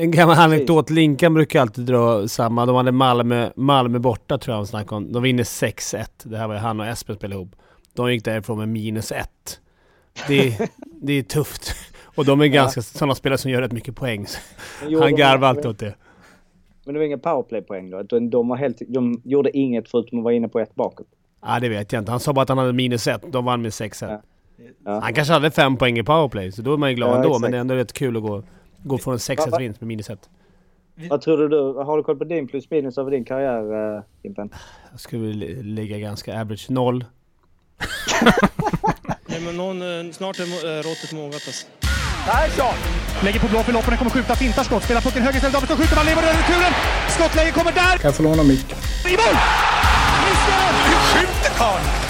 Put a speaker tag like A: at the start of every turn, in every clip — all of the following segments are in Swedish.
A: En gammal anekdot. Linkan brukar alltid dra samma. De hade Malmö, Malmö borta tror jag de snackade om. De vinner 6-1. Det här var ju han och Espen spelade ihop. De gick därifrån med minus 1. Det, det är tufft. Och de är ganska ja. sådana spelare som gör rätt mycket poäng. Han garvar alltid åt det.
B: Men det var inga powerplay-poäng då? De, de, helt, de gjorde inget förutom att vara inne på ett bakåt?
A: Ja, det vet jag inte. Han sa bara att han hade minus 1. De vann med 6 ja. ja. Han kanske hade fem poäng i powerplay, så då är man ju glad ja, ändå. Exakt. Men det är ändå rätt kul att gå, gå från en 6 vinst med minus 1.
B: Vad tror du? Har du koll på din plus minus över din karriär, uh, Impen?
A: Jag skulle ligga ganska average. Noll.
C: Nej men någon, eh, snart är äh, råttet mogat alltså.
D: Persson! Lägger på blå för loppen, kommer skjuta, fintar skott, spelar pucken höger istället, Davidsson skjuter, man lever över returen! Skottläge kommer där!
E: Kan jag få låna micken?
D: I mål!
F: Hur skjuter karln?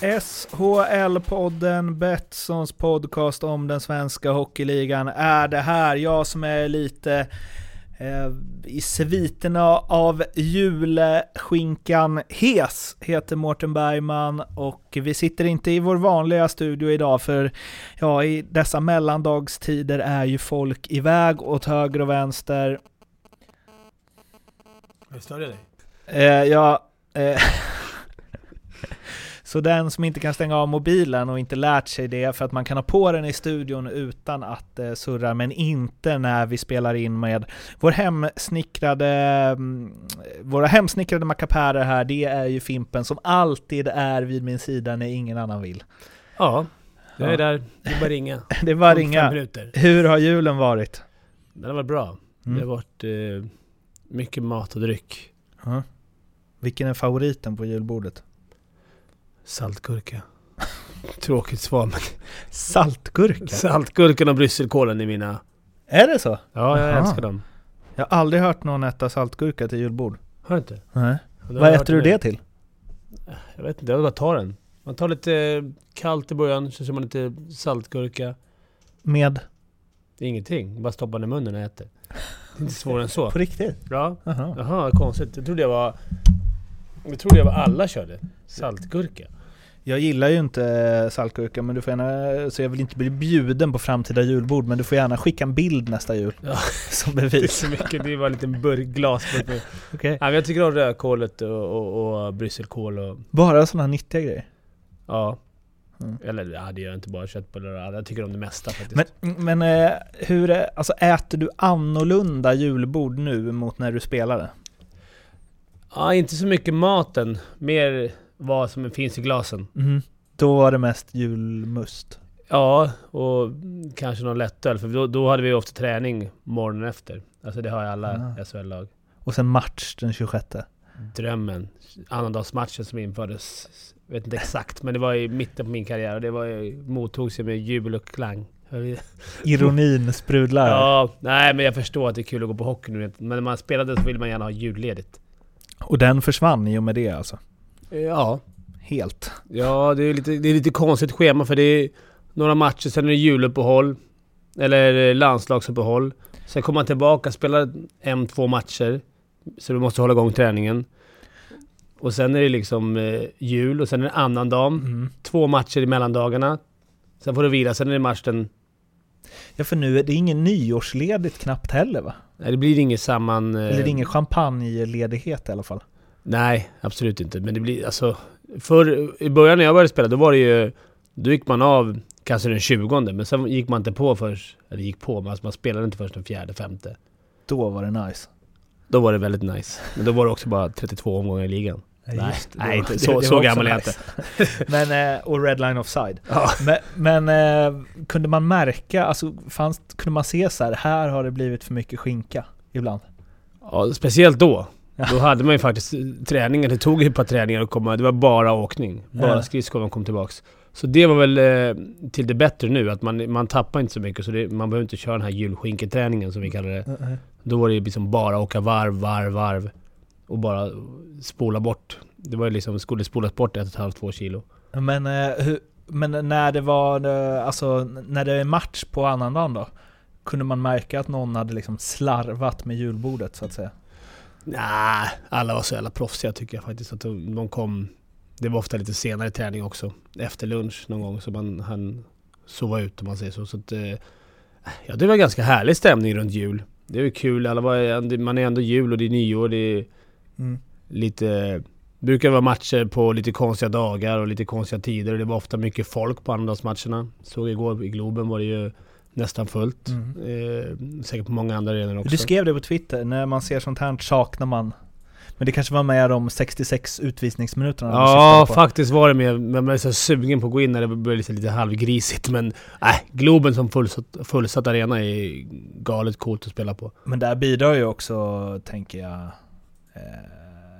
G: SHL-podden, Betssons podcast om den svenska hockeyligan är det här. Jag som är lite eh, i sviterna av julskinkan Hes heter Mårten Bergman och vi sitter inte i vår vanliga studio idag för ja, i dessa mellandagstider är ju folk iväg åt höger och vänster.
A: Jag störde dig?
G: Eh, ja, eh, Så den som inte kan stänga av mobilen och inte lärt sig det, för att man kan ha på den i studion utan att eh, surra, men inte när vi spelar in med vår hemsnickrade, mm, våra hemsnickrade mackapärer här, det är ju Fimpen som alltid är vid min sida när ingen annan vill.
A: Ja, jag är där. Det är bara ringa.
G: det är bara ringa. Hur har julen varit?
A: Den har varit bra. Mm. Det har varit eh, mycket mat och dryck.
G: Uh Vilken är favoriten på julbordet?
A: Saltgurka. Tråkigt svar men...
G: Saltgurka?
A: Saltgurkan och brysselkålen är mina...
G: Är det så?
A: Ja, jag Aha. älskar dem.
G: Jag har aldrig hört någon äta saltgurka till julbord.
A: Har du inte?
G: Nej. Vad äter du det till?
A: Jag vet inte, jag bara tar den. Man tar lite kallt i början, så kör man lite saltgurka.
G: Med?
A: Ingenting, bara stoppar den i munnen och äter. Det är inte svårare än så.
G: På riktigt?
A: Ja. Jaha konstigt. Jag trodde jag var... Jag trodde jag var alla körde. Saltgurka.
G: Jag gillar ju inte saltgurka, men du får gärna, så jag vill inte bli bjuden på framtida julbord, men du får gärna skicka en bild nästa jul. Ja. Som bevis. Det är
A: så mycket, det är bara en liten burk, glasburk. okay. ja, jag tycker om rödkålet och, och, och brysselkål och...
G: Bara sådana nyttiga grejer?
A: Ja. Mm. Eller ja, det gör jag inte bara köttbullar Jag tycker om det mesta
G: faktiskt. Men, men eh, hur, alltså äter du annorlunda julbord nu mot när du spelade?
A: Ja, inte så mycket maten. Mer vad som finns i glasen.
G: Mm. Då var det mest julmust?
A: Ja, och kanske någon lättöl. För då, då hade vi ofta träning morgonen efter. Alltså det har ju alla ja. SHL-lag.
G: Och sen match den 26?
A: Drömmen. Annandagsmatchen som infördes. Jag vet inte exakt, men det var i mitten på min karriär och det var ju, mottogs med jubel och klang.
G: Ironin sprudlar.
A: Ja, nej men jag förstår att det är kul att gå på hockey nu. Men när man spelade så vill man gärna ha julledigt.
G: Och den försvann i och med det alltså?
A: Ja.
G: Helt?
A: Ja, det är lite, det är lite konstigt schema för det är några matcher, sen är det juluppehåll. Eller landslagsuppehåll. Sen kommer man tillbaka, spelar en, två matcher. Så du måste hålla igång träningen. Och sen är det liksom eh, jul och sen är det annan dag. Mm. Två matcher i mellandagarna. Sen får du vila, sen är det match den...
G: Ja, för nu är det ingen nyårsledigt knappt heller va?
A: Nej, det blir inget samman...
G: Eller det är ingen champagneledighet i alla fall.
A: Nej, absolut inte. Men det blir alltså... För i början när jag började spela, då var det ju... Då gick man av kanske den 20 men sen gick man inte på först... Eller gick på, men alltså man spelade inte först den fjärde, femte.
G: Då var det nice.
A: Då var det väldigt nice. Men då var det också bara 32 omgångar i ligan.
G: Nej,
A: nej, inte. Så, det, det så gammal är jag inte.
G: men, eh, och Red Line Offside. Ja. Men, men eh, kunde man märka, alltså fanns, kunde man se så här, här har det blivit för mycket skinka ibland?
A: Ja, speciellt då. Då hade man ju faktiskt träningar. Det tog ju ett par träningar att komma. Det var bara åkning. Bara skridskor och kom tillbaks. Så det var väl eh, till det bättre nu. Att man, man tappar inte så mycket. Så det, man behöver inte köra den här julskinketräningen som vi kallar det. Mm. Då var det liksom bara åka varv, varv, varv. Och bara spola bort. Det var ju liksom, skulle spolas bort ett och ett halvt, två kilo.
G: Men, eh, hur, men när det var, eh, alltså när det är match på annandagen då? Kunde man märka att någon hade liksom slarvat med julbordet så att säga?
A: Nej, alla var så jävla proffsiga tycker jag faktiskt. Att de kom... Det var ofta lite senare träning också. Efter lunch någon gång, så man hann sova ut om man säger så. så att, eh, ja, det var ganska härlig stämning runt jul. Det ju kul, alla var, man är ändå jul och det är nyår. Det är
G: Mm.
A: lite... brukar vara matcher på lite konstiga dagar och lite konstiga tider. Och det var ofta mycket folk på annandagsmatcherna. Såg igår i Globen var det ju nästan fullt.
G: Mm.
A: Eh, säkert på många andra arenor också.
G: Du skrev det på Twitter, när man ser sånt här saknar man. Men det kanske var med de 66 utvisningsminuterna
A: Ja, faktiskt var det med. Man är så sugen på att gå in när det börjar lite, lite halvgrisigt. Men äh, Globen som fullsatt, fullsatt arena är galet coolt att spela på.
G: Men där bidrar ju också, tänker jag,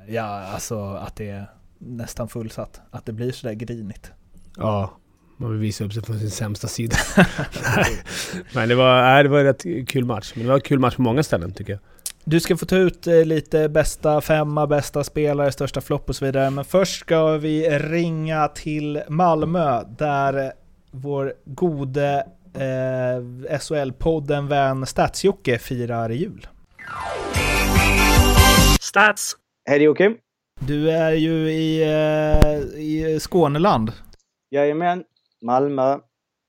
G: ja alltså att det är nästan fullsatt. Att det blir sådär grinigt.
A: Ja, man vill visa upp sig från sin sämsta sida. Men det var, nej, det var en rätt kul match. Men det var en kul match på många ställen tycker jag.
G: Du ska få ta ut eh, lite bästa femma, bästa spelare, största flopp och så vidare. Men först ska vi ringa till Malmö där vår gode eh, SHL-podden vän Statsjocke firar jul.
C: Stats!
B: Hej Joakim!
G: Du är ju i, eh, i Skåneland.
B: Jajamän, Malmö,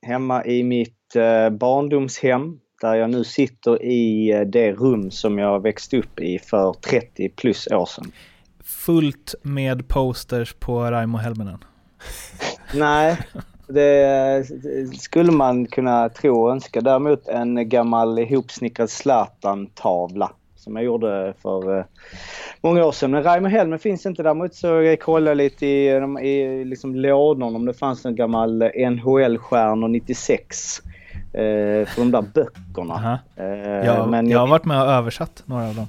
B: hemma i mitt eh, barndomshem där jag nu sitter i eh, det rum som jag växte upp i för 30 plus år sedan.
G: Fullt med posters på Raimo Helminen.
B: Nej, det eh, skulle man kunna tro och önska. Däremot en gammal ihopsnickrad Zlatan-tavla som jag gjorde för eh, många år sedan. Men Raimo Helmen finns inte. Däremot så jag kollade lite i, i liksom lådorna om det fanns en gammal NHL-stjärnor 96. Eh, för de där böckerna. Eh,
G: Jag,
B: men
G: jag har varit med och översatt några av dem.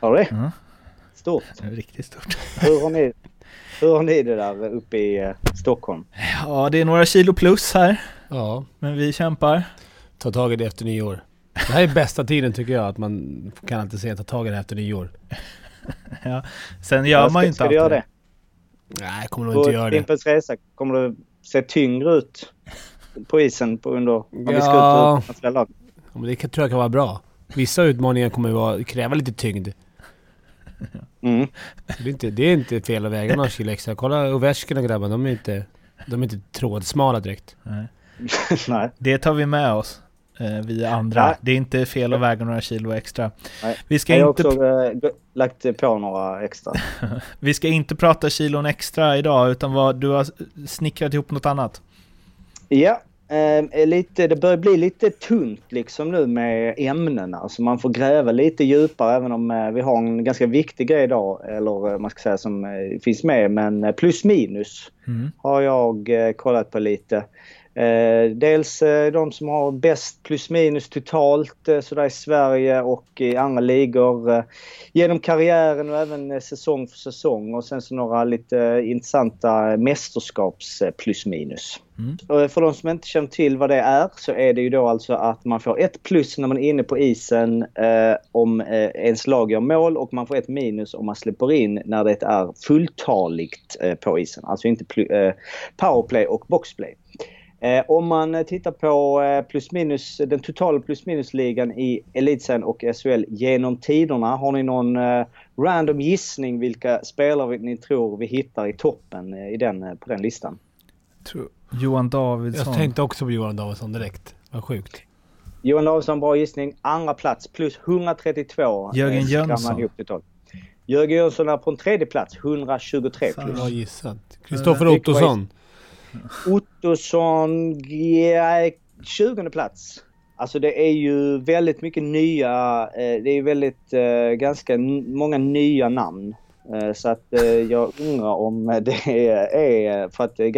B: Har du det?
G: Mm.
B: Stort.
G: Det är riktigt stort.
B: Hur har ni, hur har ni det där uppe i eh, Stockholm?
G: Ja, det är några kilo plus här,
A: Ja,
G: men vi kämpar.
A: ta tag i det efter nyår. Det här är bästa tiden tycker jag, att man kan alltid säga ta tag i det efter nyår.
G: Sen gör man ju inte
B: Ska du göra det?
A: Nej, kommer nog
B: På
A: inte göra det.
B: Fimpens Resa kommer du se tyngre ut på isen på under, om vi ska
A: Ja.
B: ut nationella lag.
A: Ja, men det kan- tror jag kan vara bra. Vissa utmaningar kommer ju vara, kräva lite tyngd.
B: Mm.
A: Det är inte, det är inte fel att väga några kilo extra. Kolla Ovechkin och grabbarna, de är inte, de är inte trådsmala direkt.
G: Nej.
B: Nej.
G: Det tar vi med oss. Eh, vi andra.
B: Nej.
G: Det är inte fel att väga några kilo extra.
B: Nej.
G: Vi ska,
B: Jag har
G: inte,
B: också eh, lagt på några extra.
G: vi ska inte prata kilon extra idag, utan vad, du har snickrat ihop något annat.
B: Ja, eh, lite, det börjar bli lite tunt liksom nu med ämnena. Så man får gräva lite djupare även om eh, vi har en ganska viktig grej idag. Eller eh, man ska säga som eh, finns med. Men plus minus
G: Mm.
B: har jag kollat på lite. Eh, dels eh, de som har bäst plus minus totalt eh, sådär i Sverige och i andra ligor genom karriären och även säsong för säsong. Och sen så några lite intressanta mästerskaps plus minus.
G: Mm.
B: Och för de som inte känner till vad det är så är det ju då alltså att man får ett plus när man är inne på isen eh, om eh, ens lag gör mål och man får ett minus om man släpper in när det är fulltaligt eh, på isen. Alltså inte eh, powerplay och boxplay. Eh, om man tittar på eh, plus minus, den totala plus minus-ligan i Elitserien och SHL genom tiderna. Har ni någon eh, random gissning vilka spelare ni tror vi hittar i toppen eh, i den, eh, på den listan?
G: Tror- Johan Davidsson.
A: Jag tänkte också på Johan Davidsson direkt. Vad sjukt.
B: Johan Davidsson, bra gissning. Andra plats plus 132.
G: Jörgen
B: eh, skramlar
G: Jönsson.
B: Jörgen Jönsson är på en tredje plats, 123
G: Fan.
B: plus.
A: Bra gissat. Kristoffer Ottosson.
B: Ottosson, ja, 20 plats. Alltså det är ju väldigt mycket nya, eh, det är väldigt eh, ganska många nya namn. Eh, Så att jag undrar om det är för att det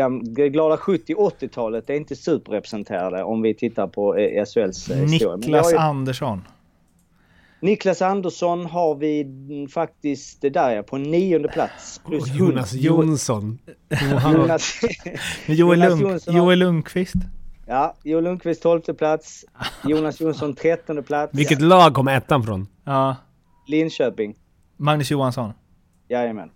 B: glada 70-80-talet är inte superrepresenterade om vi tittar på SHLs historia.
G: Niklas Andersson.
B: Niklas Andersson har vi faktiskt, det där är på nionde plats. Plus
A: Och
B: 100.
A: Jonas Jonsson.
B: Jonas,
G: Joel,
B: Jonas
G: Lund,
B: Jonsson
G: Joel Lundqvist.
B: ja, Joel Lundqvist 12 plats. Jonas Jonsson 13 plats.
A: Vilket lag kom ettan från?
G: Ja.
B: Linköping.
G: Magnus Johansson.
B: Jajamän.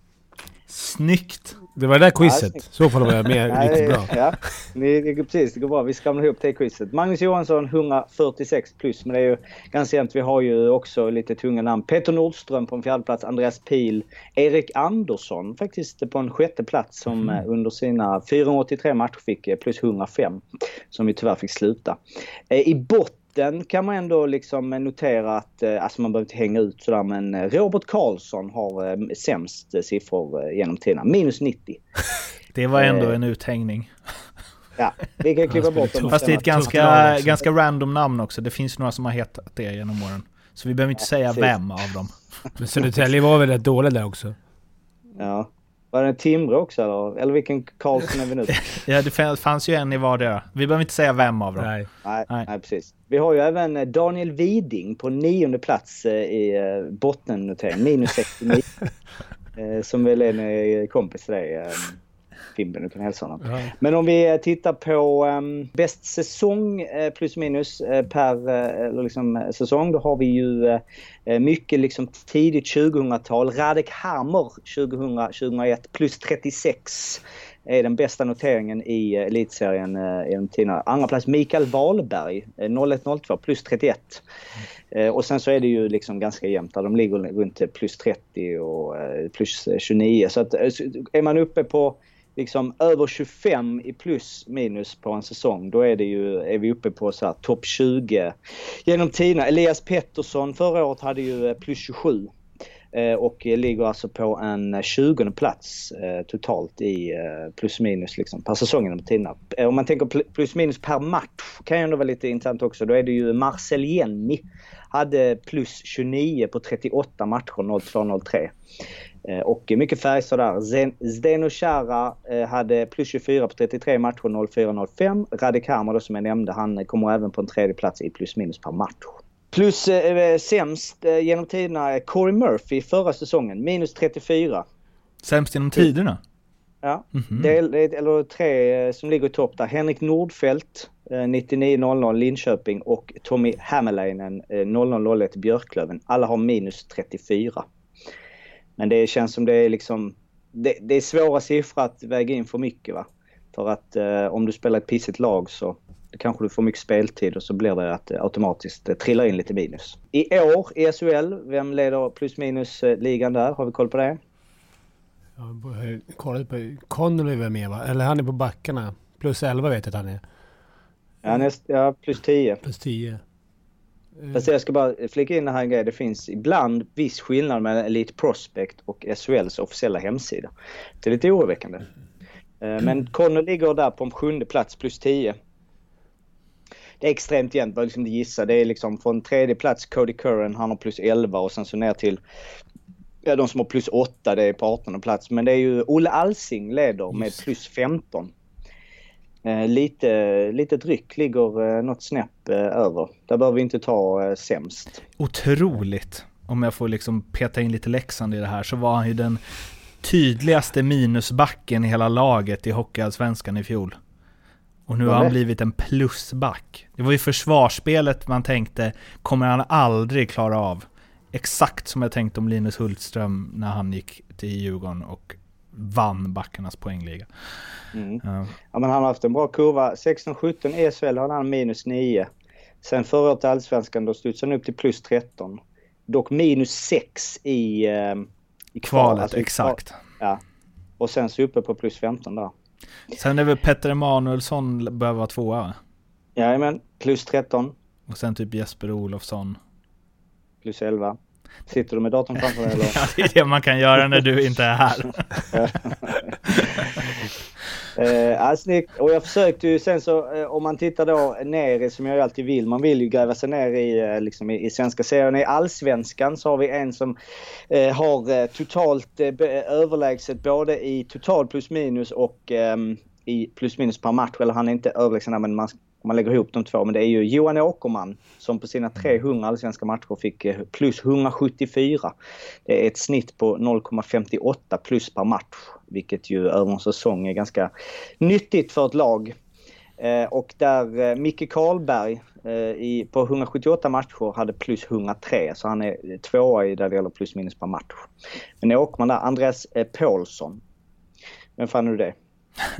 G: Snyggt!
A: Det var det där quizet.
B: snyggt.
A: Så får det vara med riktigt bra.
B: Ja, ni, det går precis. Det går bra. Vi skramlar ihop det quizet. Magnus Johansson 146 plus, men det är ju ganska jämnt. Vi har ju också lite tunga namn. Peter Nordström på en fjärde plats, Andreas Pil, Erik Andersson faktiskt på en sjätte plats som eh, under sina 483 matcher fick eh, plus 105. Som ju tyvärr fick sluta. Eh, I botten kan man ändå liksom notera att, eh, alltså man behöver inte hänga ut sådär, men eh, Robert Karlsson har eh, sämst siffror genom tiderna. Minus 90.
G: Det var ändå
B: Eh,
G: en uthängning.
B: Ja, vi kan klippa bort dem.
G: Fast det är ett ganska, ganska random namn också. Det finns några som har hetat det genom åren. Så vi behöver inte säga
B: precis.
G: vem av dem.
A: Men Södertälje var väl rätt dålig där också.
B: Ja. Var det en Timrå också eller? Eller vilken Karlsson är vi nu?
G: Ja, det fann- fanns ju en i vardera. Vi behöver inte säga vem av dem.
A: Nej.
B: nej,
G: Nej.
B: nej. precis. Vi har ju även eh, Daniel Widing på nionde plats eh, i eh, bottennotering, minus 69. eh, som väl är en kompis till dig, eh, Fimpen, du kan hälsa honom.
A: Ja.
B: Men om vi tittar på um, bäst säsong eh, plus minus eh, per eh, liksom, säsong. Då har vi ju mycket liksom tidigt 2000-tal. Radek Hammer 2000-2001 plus 36 är den bästa noteringen i elitserien genom tiderna. Andra plats Mikael Wahlberg eh, 01-02 plus 31. Eh, och sen så är det ju liksom ganska jämnt där. De ligger runt plus 30 och plus eh, 29. Så att så är man uppe på liksom över 25 i plus minus på en säsong, då är, det ju, är vi uppe på så här topp 20 genom tiderna. Elias Pettersson förra året hade ju eh, plus 27 eh, och ligger alltså på en 20 plats eh, totalt i plus minus liksom, per säsong genom tiderna. Om man tänker plus minus per match kan ju ändå vara lite intressant också. Då är det ju Marcel Jenny hade plus 29 på 38 matcher 02-03. Eh, Och mycket Färjestad där. Zen- Zdeno Chara eh, hade plus 24 på 33 matcher 04-05. Radek Hammer då som jag nämnde, han kommer även på en tredje plats i plus minus per match. Plus eh, sämst eh, genom tiderna Corey Murphy förra säsongen, minus 34.
G: Sämst genom tiderna?
B: Ja, det, är, det är eller tre eh, som ligger i topp där. Henrik Nordfeldt eh, 99-00 Linköping och Tommy Hämäläinen eh, 00-01 Björklöven. Alla har minus 34. Men det känns som det är liksom... Det, det är svåra siffror att väga in för mycket va. För att eh, om du spelar ett pissigt lag så kanske du får mycket speltid och så blir det att det automatiskt trillar in lite minus. I år i SHL, vem leder plus minus eh, ligan där? Har vi koll på det?
A: Jag kollade på... Connolly väl med va? Eller han är på backarna. Plus 11 vet jag att han är.
B: Ja, näst, ja plus 10.
A: Plus 10.
B: Fast jag ska bara flika in här en grej. Det finns ibland viss skillnad mellan Elite Prospect och SHLs officiella hemsida. Det är lite oroväckande. Eh, Men Connor ligger där på en sjunde plats plus 10. Det är extremt jämnt, bara liksom gissa. Det är liksom från tredje plats Cody Curran, han har plus 11 och sen så ner till ja, de som har plus 8, det är på 18 plats. Men det är ju Olle Alsing leder med plus 15. Eh, lite, lite dryck ligger eh, något snäpp eh, över. Där behöver vi inte ta eh, sämst.
G: Otroligt. Om jag får liksom peta in lite Leksand i det här så var han ju den tydligaste minusbacken i hela laget i Hockeyallsvenskan i fjol. Och nu har han blivit en plusback. Det var ju försvarsspelet man tänkte, kommer han aldrig klara av? Exakt som jag tänkte om Linus Hultström när han gick till Djurgården och vann backarnas poängliga.
B: Mm.
G: Ja.
B: Ja, men han har haft en bra kurva. 16-17 i SHL har han minus 9. Sen förra året i Allsvenskan då studsade han upp till plus 13. Dock minus 6 i, eh, i kval.
G: Kvalet,
B: Alltså
G: exakt.
B: Ja. Och sen så uppe på plus 15 där.
G: Sen är väl Petter Emanuelsson behöver vara tvåa?
B: Jajamän, plus 13,
G: Och sen typ Jesper Olofsson.
B: plus 11. Sitter du med datorn framför dig eller?
G: Ja, det är det man kan göra när du inte är här.
B: Eh, snyggt. Och jag försökte ju sen så, eh, om man tittar då ner i, som jag ju alltid vill, man vill ju gräva sig ner i, eh, liksom i, i svenska serien. I allsvenskan så har vi en som eh, har totalt överlägset både i total plus minus och ehm, i plus minus per match. Eller han är inte överlägsen där, men man, om man lägger ihop de två. Men det är ju Johan Åkerman som på sina 300 allsvenska matcher fick eh, plus 174. Det är ett snitt på 0,58 plus per match. Vilket ju över en säsong är ganska nyttigt för ett lag. Eh, och där eh, Micke Karlberg i, på 178 matcher hade plus 103 så han är tvåa i där det gäller plus minus per match. Men Åkman där, Andreas Paulsson. Vem fan är det?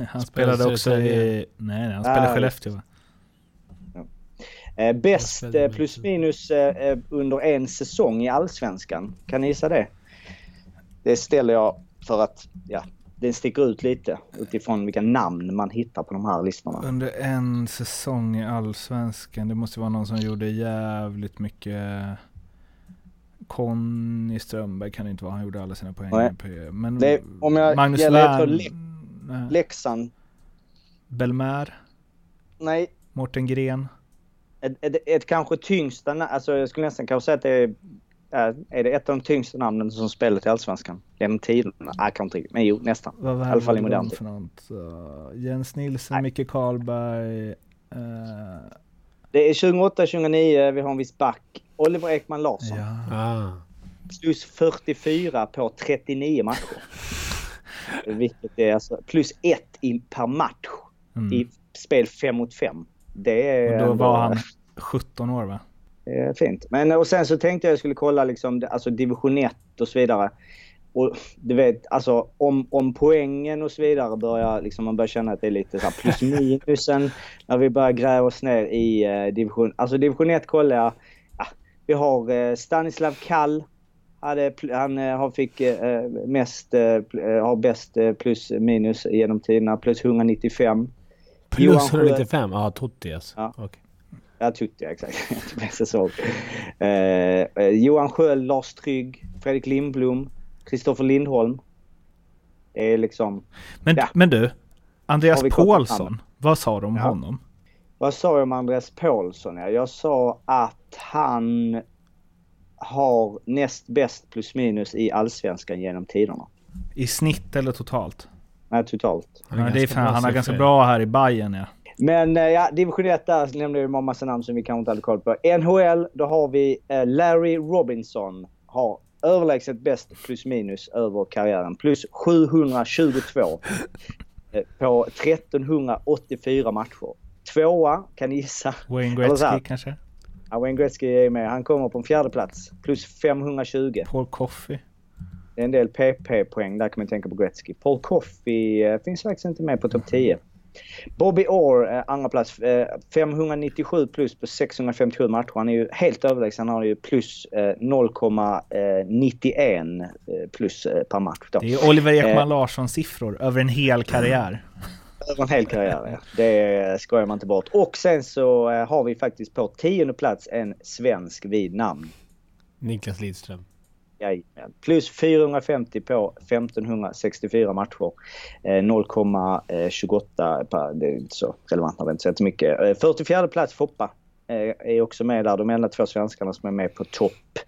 G: Han spelade också i... Nej, nej han spelade
B: Ah,
G: Skellefteå va?
B: Eh, bäst eh, plus minus eh, eh, under en säsong i Allsvenskan. Kan ni gissa det? Det ställer jag för att ja, den sticker ut lite utifrån vilka namn man hittar på de här listorna.
G: Under en säsong i Allsvenskan. Det måste vara någon som gjorde jävligt mycket... Conny Strömberg kan det inte vara. Han gjorde alla sina poäng.
B: Nej.
G: på- Men
B: Det- om jag-
G: Magnus
B: jag letar
G: Lern... Nej.
B: Leksand.
G: Belmär.
B: Nej,
G: Mårten Gren.
B: ett, ett, ett kanske tyngsta Alltså jag skulle nästan kanske säga att det är... Är, det ett av de tyngsta namnen som spelat i Allsvenskan? Genom tiderna? Nej, kanske inte. Men jo, nästan.
G: Vad var
B: I alla fall i
G: det
B: modern
G: de
B: tid.
G: Så, Jens Nilsson,
B: Nej.
G: Micke Karlberg. eh,
B: Det är 28-29, vi har en viss back. Oliver Ekman Larsson.
G: ja.
A: Ah.
B: Plus 44 på 39 matcher. Vilket är alltså plus ett i, per match
G: Mm.
B: i spel 5 mot 5. Det är
G: Och då var han 17 år va?
B: Fint. Men och sen så tänkte jag jag skulle kolla liksom, alltså division 1 och så vidare. Och du vet, alltså om, om poängen och så vidare börjar liksom, man börjar känna att det är lite så här plus minusen när vi börjar gräva oss ner i eh, division... Alltså division 1 kollar jag. Ja, vi har eh, Stanislav Kall. Hade, han eh, har fick eh, mest, eh, eh, har bäst plus minus genom tiderna. Plus 195. Johan
A: Plus
B: Sjöö.
A: 195? Ja, Totti alltså.
B: Ja.
A: Okej.
B: Ja, Tutti, exakt. Säsong. Eh, Johan Sköld, Lars Trygg, Fredrik Lindblom, Kristoffer Lindholm. Det är liksom...
G: Men,
B: Ja.
G: men du, Andreas Paulsson, vad sa du om
B: Ja.
G: honom?
B: Vad sa jag om Andreas Paulsson? Ja, jag sa att han har näst bäst plus minus i Allsvenskan genom tiderna.
G: I snitt eller totalt?
B: Nej, totalt.
A: Han
G: Ja,
A: är
G: det är
A: ganska
G: fan,
A: bra
G: han har ganska bra här i Bayern ja.
B: Men eh, ja, division 1 där nämnde jag en massa namn som vi kanske inte hade koll på. NHL, då har vi eh, Larry Robinson. Har överlägset bäst plus minus över karriären. Plus 722 eh, på 1384 matcher. Tvåa, kan ni gissa?
G: Wayne. Gretzky kanske?
B: Ja, Wayne Gretzky är med. Han kommer på en fjärde plats. Plus 520.
G: Paul Coffey?
B: Det är en del PP-poäng. Där kan man tänka på Gretzky. Paul Coffey eh, finns faktiskt inte med på topp 10. Bobby Orr, eh, andra plats. Eh, 597 plus på 657 matcher. Han är ju helt överlägsen. Han har ju plus eh, 0,91 eh, plus eh, per match. Då.
G: Det är Oliver Ekman
B: Eh.
G: Larsson siffror över en hel karriär.
B: Över en hel karriär, ja. Det skojar man inte bort. Och sen så eh, har vi faktiskt på tionde plats en svensk vid namn.
A: Niklas Lidström.
B: Jajamän. Plus 450 på 1564 matcher. Eh, 0,28 per, det är inte så relevant vi inte sett så mycket. Eh, 44 plats Foppa eh, är också med där. De enda två svenskarna som är med på topp.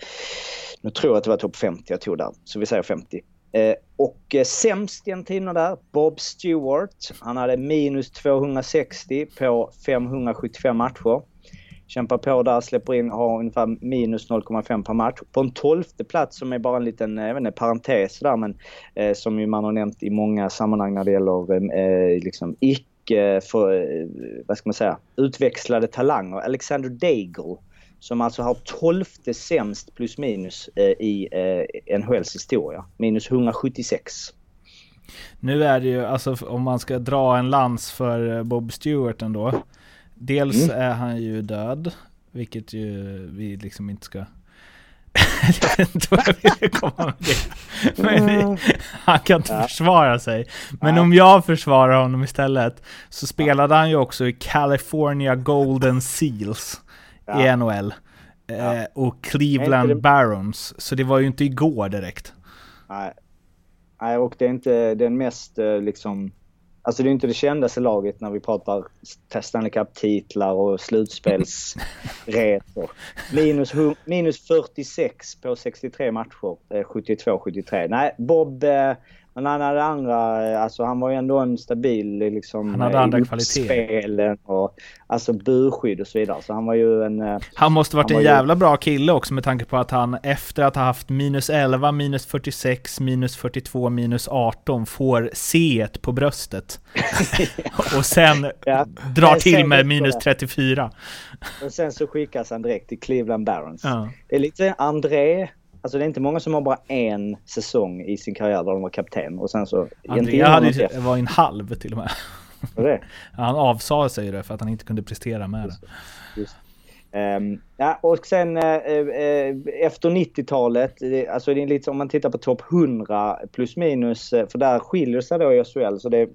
B: Nu tror jag att det var topp 50 jag tog där, så vi säger 50. Eh, och eh, sämst genom tiderna där, Bob Stewart. Han hade minus 260 på 575 matcher. Kämpar på där, släpper in, har ungefär minus 0,5 per match. På en tolfte plats som är bara en liten eh, jag vet inte, parentes där men eh, som ju man har nämnt i många sammanhang när det gäller eh, eh liksom icke, för, eh, vad ska man säga, utväxlade talanger. Alexander Daigle som alltså har tolfte sämst plus minus eh, i eh, NHLs historia. Minus 176.
G: Nu är det ju, alltså om man ska dra en lans för eh, Bob Stewart ändå. Dels
B: Mm.
G: är han ju död, vilket ju vi liksom inte ska... jag vet inte vad jag ville komma med det. Men vi, han kan inte
B: Ja.
G: försvara sig. Men
B: Ja.
G: om jag försvarar honom istället så spelade han ju också i California Golden Seals i
B: Ja.
G: NHL. Eh,
B: Ja.
G: och Cleveland
B: det-
G: Barons. Så det var ju inte igår direkt.
B: Nej. Nej, och det är inte den mest eh, liksom... Alltså det är inte det kändaste laget när vi pratar Stanley Cup-titlar och slutspelsresor. minus, minus 46 på 63 matcher, eh, 72-73. Nej, Bob eh, Men han hade andra, eh, alltså han var ju ändå en stabil liksom...
G: Han hade
B: eh,
G: andra
B: i
G: kvaliteter.
B: och alltså burskydd och så vidare. Så han var ju en... eh,
G: Han måste varit
B: Han
G: en
B: var ju-
G: jävla bra kille också med tanke på att han efter att ha haft minus 11, minus 46, minus 42, minus 18 får C på bröstet. och sen
B: Ja.
G: drar till med minus
B: det-
G: 34.
B: Och sen så skickas han direkt till Cleveland Barons.
G: Ja.
B: Det är lite André. Alltså det är inte många som har bara en säsong i sin karriär där de var kapten och sen så...
G: Andrea hade ju, var en halv till och med.
B: Det?
G: Han avsade sig det för att han inte kunde prestera med det.
B: Just. Ehm, ja, och sen eh, eh efter 90-talet, alltså det är lite som om man tittar på topp 100 plus minus, eh, för där skiljer sig då i SHL. Så det,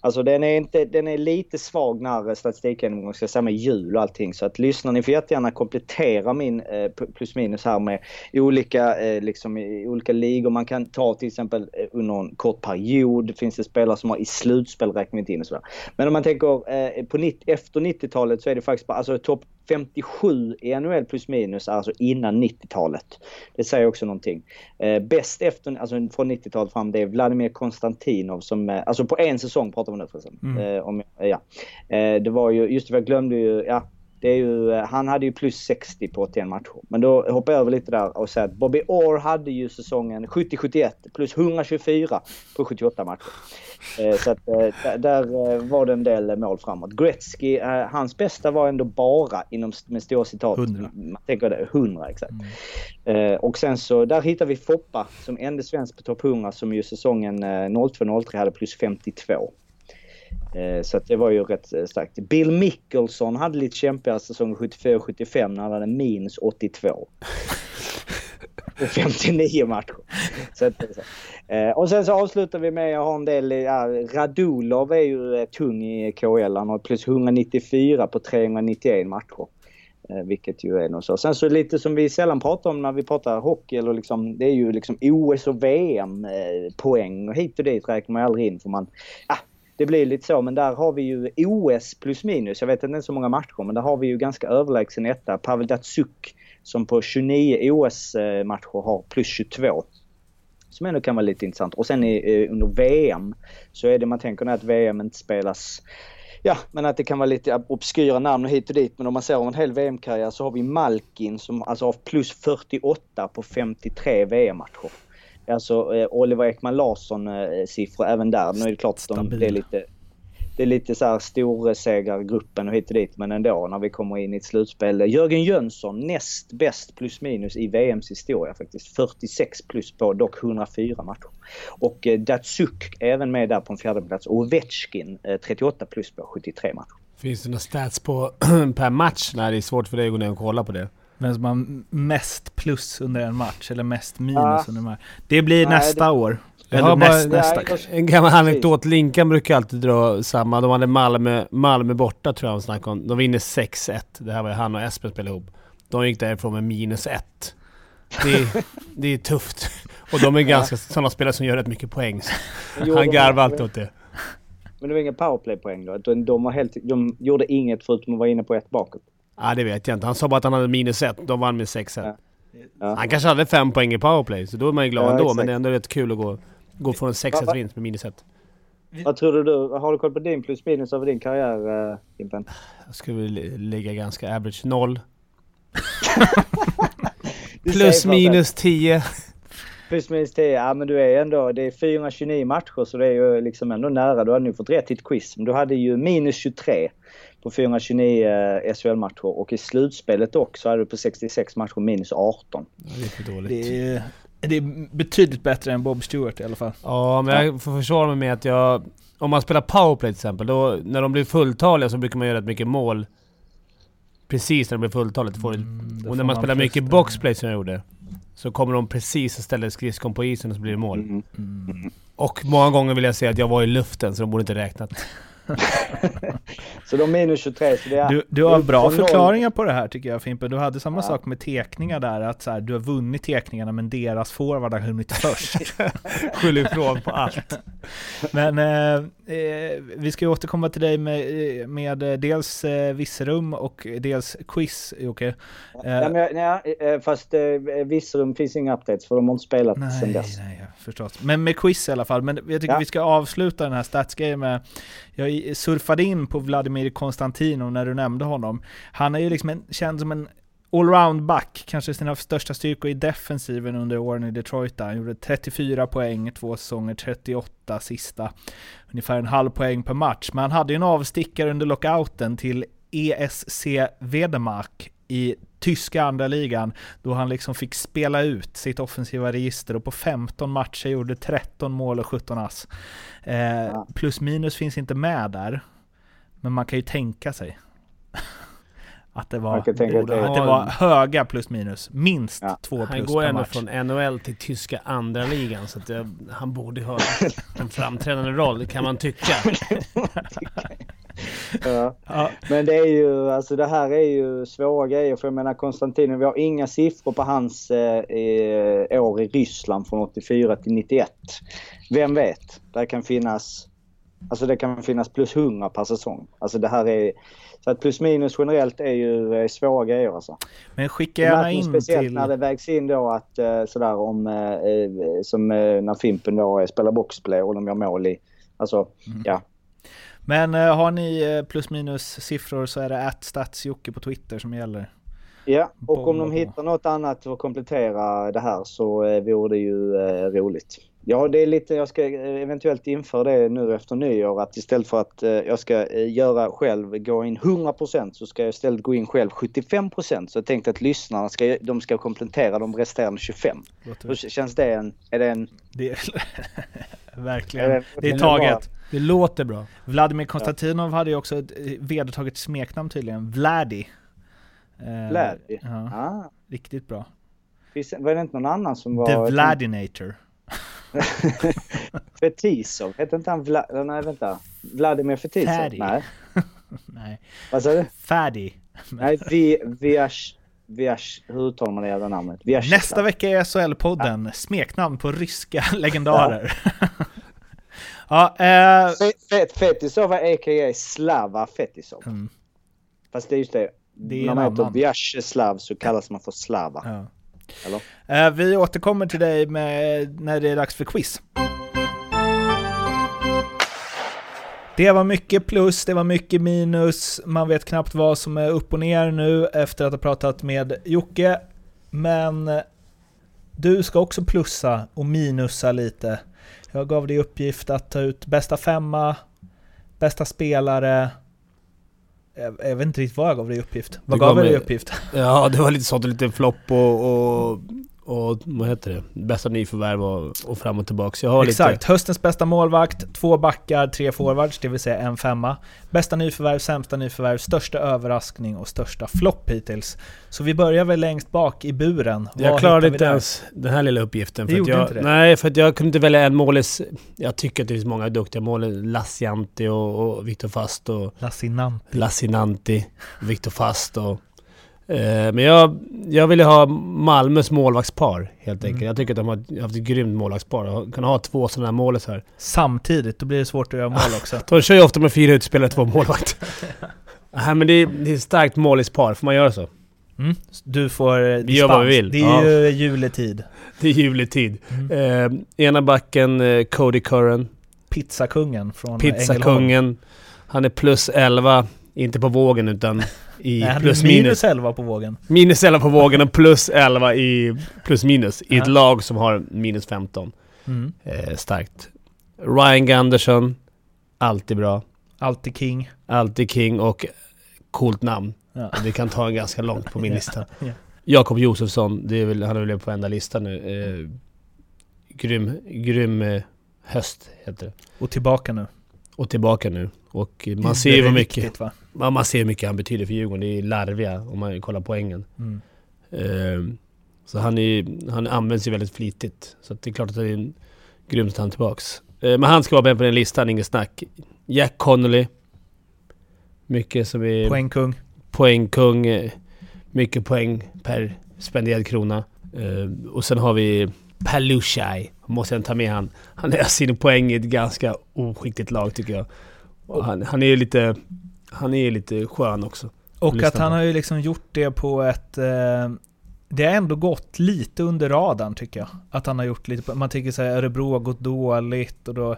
B: alltså den är, inte, den är lite svag när eh, statistikgenomgången ska säga med jul och allting. Så att lyssnar ni får jättegärna komplettera min eh, plus minus här med olika, eh, liksom, olika ligor. Man kan ta till exempel eh, under en kort period. Finns det spelare som har i slutspel räknat in och sådär. Men om man tänker eh, på 90, efter 90-talet så är det faktiskt bara, alltså topp 57 i NHL plus minus, alltså innan 90-talet. Det säger också någonting. Eh, bäst efter, alltså från 90-talet fram, det är Vladimir Konstantinov som, eh, alltså på en säsong pratar vi nu förresten.
G: Mm.
B: Eh, om, ja. eh, det var ju, just det, jag glömde ju, ja. Det är ju, eh, han hade ju plus 60 på 81 matcher. Men då hoppar jag över lite där och säger att Bobby Orr hade ju säsongen 70-71 plus 124 på 78 matcher. Eh, Så att eh, där, var det en del mål framåt. Gretzky, hans bästa var ändå bara inom, med stora citat.
G: 100.
B: Man tänker det, 100 exakt. Eh, Och sen så, där hittar vi Foppa som enda svensk på topp 100 som ju säsongen eh, 02-03 hade plus 52. Eh, Så att det var ju rätt eh, starkt. Bill Mickelson hade lite kämpigare säsong 74-75 när han hade minus 82. På 59 matcher. Så. Eh, och sen så avslutar vi med att ha en del, ja, Radulov är ju tung i KL. Han har plus 194 på 391 matcher. Vilket ju är något så. Sen så lite som vi sällan pratar om när vi pratar hockey eller liksom, det är ju liksom OS och VM poäng och hit och dit räknar man aldrig in för man, ah, det blir lite så men där har vi ju OS plus minus. Jag vet inte så många matcher men där har vi ju ganska överlägsen etta. Pavel Datsuk som på 29 OS-matcher har plus 22 som ändå kan vara lite intressant. Och sen i, eh, under VM så är det man tänker nu att VM inte spelas Ja, men att det kan vara lite obskyra namn och hit och dit. Men om man ser om en hel VM-karriär så har vi Malkin som alltså har plus 48 på 53 VM-matcher. Alltså eh, Oliver Ekman Larsson eh, siffror även där. Nu är det klart att de, det är lite det är lite så här storsegargruppen och hit och dit. Men ändå när vi kommer in i ett slutspel. Jörgen Jönsson näst bäst plus minus i VMs historia faktiskt. 46 plus på dock 104 matcher. Och eh, Datsuk även med där på en fjärde plats. Och Ovechkin eh, 38 plus på 73 matcher.
A: Finns det några stats på per match? Nej, det är svårt för dig att gå ner och kolla på det.
G: Vem som har mest plus under en match eller mest minus
B: Ja.
G: under en match. Det blir
B: Nej,
G: nästa
B: det-
G: år.
A: Jag har bara-
G: näst, nästa kanske.
A: En gammal anekdot. Linkan brukar alltid dra samma. De hade Malmö, Malmö borta tror jag de snackade om. De vinner 6-1. Det här var ju han och Espen spelade ihop. De gick därifrån med minus 1. Det, är- det är tufft. Och de är ganska sådana spelare som gör rätt mycket poäng. Han garvar alltid åt det.
B: Men det var inga powerplay-poäng då? De, de, helt, de gjorde inget förutom att vara inne på ett bakåt.
A: Ja, det vet jag inte. Han sa bara att han hade minus 1. De vann med 6-1.
B: Ja. Ja.
A: Han kanske hade fem poäng i powerplay, så då är man ju glad
B: Ja,
A: ändå.
B: exakt.
A: Men det är ändå rätt kul att gå, gå från en 6
B: Va- va-
A: vinst med minus 1.
B: Vad tror du? Har du koll på din plus minus över din karriär, uh, Impen?
A: Jag skulle väl ligga ganska average 0.
B: Du
A: Plus minus 10.
B: Plus minus 10. Ja men du är ändå, det är 429 matcher så det är ju liksom ändå nära. Du hade nu fått rätt i ett quiz. Men du hade ju minus 23 på 429 eh, SHL-matcher och i slutspelet också hade du på 66 matcher minus 18.
A: Ja, det är för dåligt.
G: Det är, det är betydligt bättre än Bob Stewart i alla fall.
A: Ja, men jag får försvara mig med att jag... Om man spelar powerplay till exempel, då när de blir fulltaliga så brukar man göra rätt mycket mål. Precis när de blir fulltaliga. Får
G: Mm,
A: och när man
G: man
A: spelar mycket boxplay som jag gjorde, så kommer de precis och ställer skridskon på isen och så blir det mål.
B: Mm.
G: Mm.
A: Och många gånger vill jag säga att jag var i luften så de borde inte räknat.
B: så de minus 23. Så det är,
G: Du, du har bra förklaringar på det här tycker jag Fimpen. Du hade samma
B: Ja.
G: sak med tekningar där, att så här, du har vunnit tekningarna men deras forward har hunnit först.
A: Skyller ifrån på allt.
G: Men eh, eh, vi ska ju återkomma till dig med, eh, med eh, dels eh, Visserum och dels quiz Jocke.
B: Ja,
G: Eh,
B: men, nej, eh, fast eh, Virserum finns inga updates för de har inte spelat sedan
G: Nej,
B: dess.
G: nej, ja, förstås. Men med quiz i alla fall. Men jag tycker
B: Ja.
G: vi ska avsluta den här statsgrejen med... Jag surfade in på Vladimir Konstantino när du nämnde honom. Han är ju liksom en, känd som en allround-back, kanske sina största styrkor i defensiven under åren i Detroit. Där. Han gjorde 34 poäng, två säsonger, 38 sista. Ungefär en halv poäng per match. Men han hade ju en avstickare under lockouten till ESC Wedemark i tyska andra ligan då han liksom fick spela ut sitt offensiva register och på 15 matcher gjorde 13 mål och 17 ass. Eh,
B: Ja.
G: Plus minus finns inte med där, men man kan ju tänka sig att det var, att
B: det-
G: var höga plus minus. Minst
B: Ja.
G: två
A: Han
G: plus
A: går
G: per
A: ändå
G: match.
A: från NHL till tyska andra ligan så att det, han borde ha en framträdande roll kan man tycka.
B: Ja.
G: Ja,
B: Men det är ju, alltså det här är ju svåra grejer för jag menar Konstantin, vi har inga siffror på hans eh, eh, år i Ryssland från 84 till 91. Vem vet? Det kan finnas, alltså det kan finnas plus 100 per säsong. Alltså det här är, så att plus minus generellt är ju eh, svåra grejer alltså.
G: men skicka gärna in
B: speciellt
G: till...
B: när det vägs in då att eh, sådär om, som när Fimpen då spelar boxplay och de gör mål i, alltså
G: Mm.
B: ja.
G: Men eh, har ni eh, plus minus siffror så är det att statsjocke på Twitter som gäller.
B: Ja, och om de hittar något annat för att komplettera det här så eh, vore det ju eh, roligt. Ja, det är lite, jag ska eh, eventuellt införa det nu efter nyår att istället för att eh, jag ska göra själv, gå in 100% så ska jag istället gå in själv 75%. Så jag tänkte att lyssnarna ska, de ska komplettera de resterande 25.
G: Låter-
B: Hur känns det? En, är det en...
G: Det är,
B: Är
G: verkligen.
B: det-
G: Det är
B: är
G: taget.
A: Det låter bra.
G: Vladimir Konstantinov hade ju också ett eh, vedertaget smeknamn tydligen. Vladi. Eh,
B: Vladi?
G: Ja,
B: Ah,
G: riktigt bra.
B: finns, var det inte någon annan som var...
G: The Vladinator.
B: Fetisov, hette inte han Vla... Nej, vänta. Vladimir Fetisov?
G: Färdig.
B: Nej.
G: Nej.
B: Vad sa du?
G: Fadi.
B: Nej, vi, Viash, Viash, hur uttalar man det jävla namnet? Viash,
G: Nästa vecka i SHL-podden, smeknamn på ryska legendarer. ja, eh,
B: Fe- Fe- Fetisov var a.k.a. Slava Fetisov.
G: mm,
B: Fast det är just det.
G: Det är
B: När man heter. Vyacheslav så kallas man för Slava.
G: ja.
B: Eller?
G: Eh, vi återkommer till dig med, när det är dags för quiz. Det var mycket plus, det var mycket minus, man vet knappt vad som är upp och ner nu efter att ha pratat med Jocke. Men eh, du ska också plussa och minusa lite. Jag gav dig uppgift att ta ut bästa femma, bästa spelare. Jag, jag vet inte riktigt vad jag gav dig uppgift. Vad
A: Du
G: gav
A: gav
G: jag dig uppgift?
A: Ja, det var lite sånt, lite flopp och, och, och vad heter det? Bästa nyförvärv och, och fram och tillbaka. Så jag har
G: Exakt,
A: lite...
G: höstens bästa målvakt, två backar, tre forwards, det vill säga en femma. Bästa nyförvärv, sämsta nyförvärv, största överraskning och största flopp hittills. Så vi börjar väl längst bak i buren.
A: Jag
G: Vad
A: klarade inte ens den här lilla uppgiften. För att
G: gjorde
A: jag,
G: inte det?
A: Nej, för jag kunde inte välja en målis. Jag tycker att det finns många duktiga mål. Lascianti och, och Viktor Fast och
G: Lassinanti.
A: Lassinanti, Viktor Fast och... Eh, men jag, jag ville ha Malmös målvaktspar helt enkelt.
G: Mm.
A: Jag tycker att de har haft ett grymt målvaktspar. Och Kan ha två sådana här målis här.
G: Samtidigt, då blir det svårt att göra mål också.
A: De kör ju ofta med fyra utspelare, två målvakt. Nej men det är, det är ett starkt målispar, får man göra så?
G: Mm. Du får eh,
A: Vi gör vad vi vill.
G: Det är
A: Ja.
G: ju juletid.
A: Det är juletid.
G: Mm.
A: Eh, ena backen, eh, Cody Curran.
G: Pizzakungen från.
A: Pizzakungen. Han är plus 11, inte på vågen utan i
G: Nej,
A: plus
G: minus
A: minus.
G: 11 på vågen.
A: Minus 11 på vågen och plus 11 i plus minus. I ett lag som har minus 15.
G: Mm.
A: Eh, starkt. Ryan Gunderson. Alltid bra.
G: Alltid king.
A: Alltid king och coolt namn.
G: Ja.
A: Det kan ta en ganska långt på min lista.
G: ja.
A: Jakob Josefsson, det är väl, han är väl på enda listan nu. Eh, grym, grym eh, höst heter det.
G: Och tillbaka nu.
A: Och tillbaka nu. Och man ser ju mycket,
G: Viktigt, va?
A: man ser hur mycket han betyder för Djurgården. Det är larviga om man kollar poängen.
G: Mm.
A: Eh, så han, är, han används ju väldigt flitigt. Så det är klart att det är en grymt att han är tillbaks. Eh, men han ska vara med på den listan, inget snack. Jack Connolly. Mycket som är
G: Poängkung.
A: poängkung. eh, Mycket poäng per spenderad krona. Eh, och sen har vi Palushai. Måste jag ta med han. Han är sin poäng i ett ganska oskickligt lag tycker jag. Han, han är ju lite... Han är lite skön också.
G: Och att han har ju liksom gjort det på ett... Eh, det har ändå gått lite under radarn tycker jag. Att han har gjort lite... Man tänker så här, Örebro har gått dåligt och då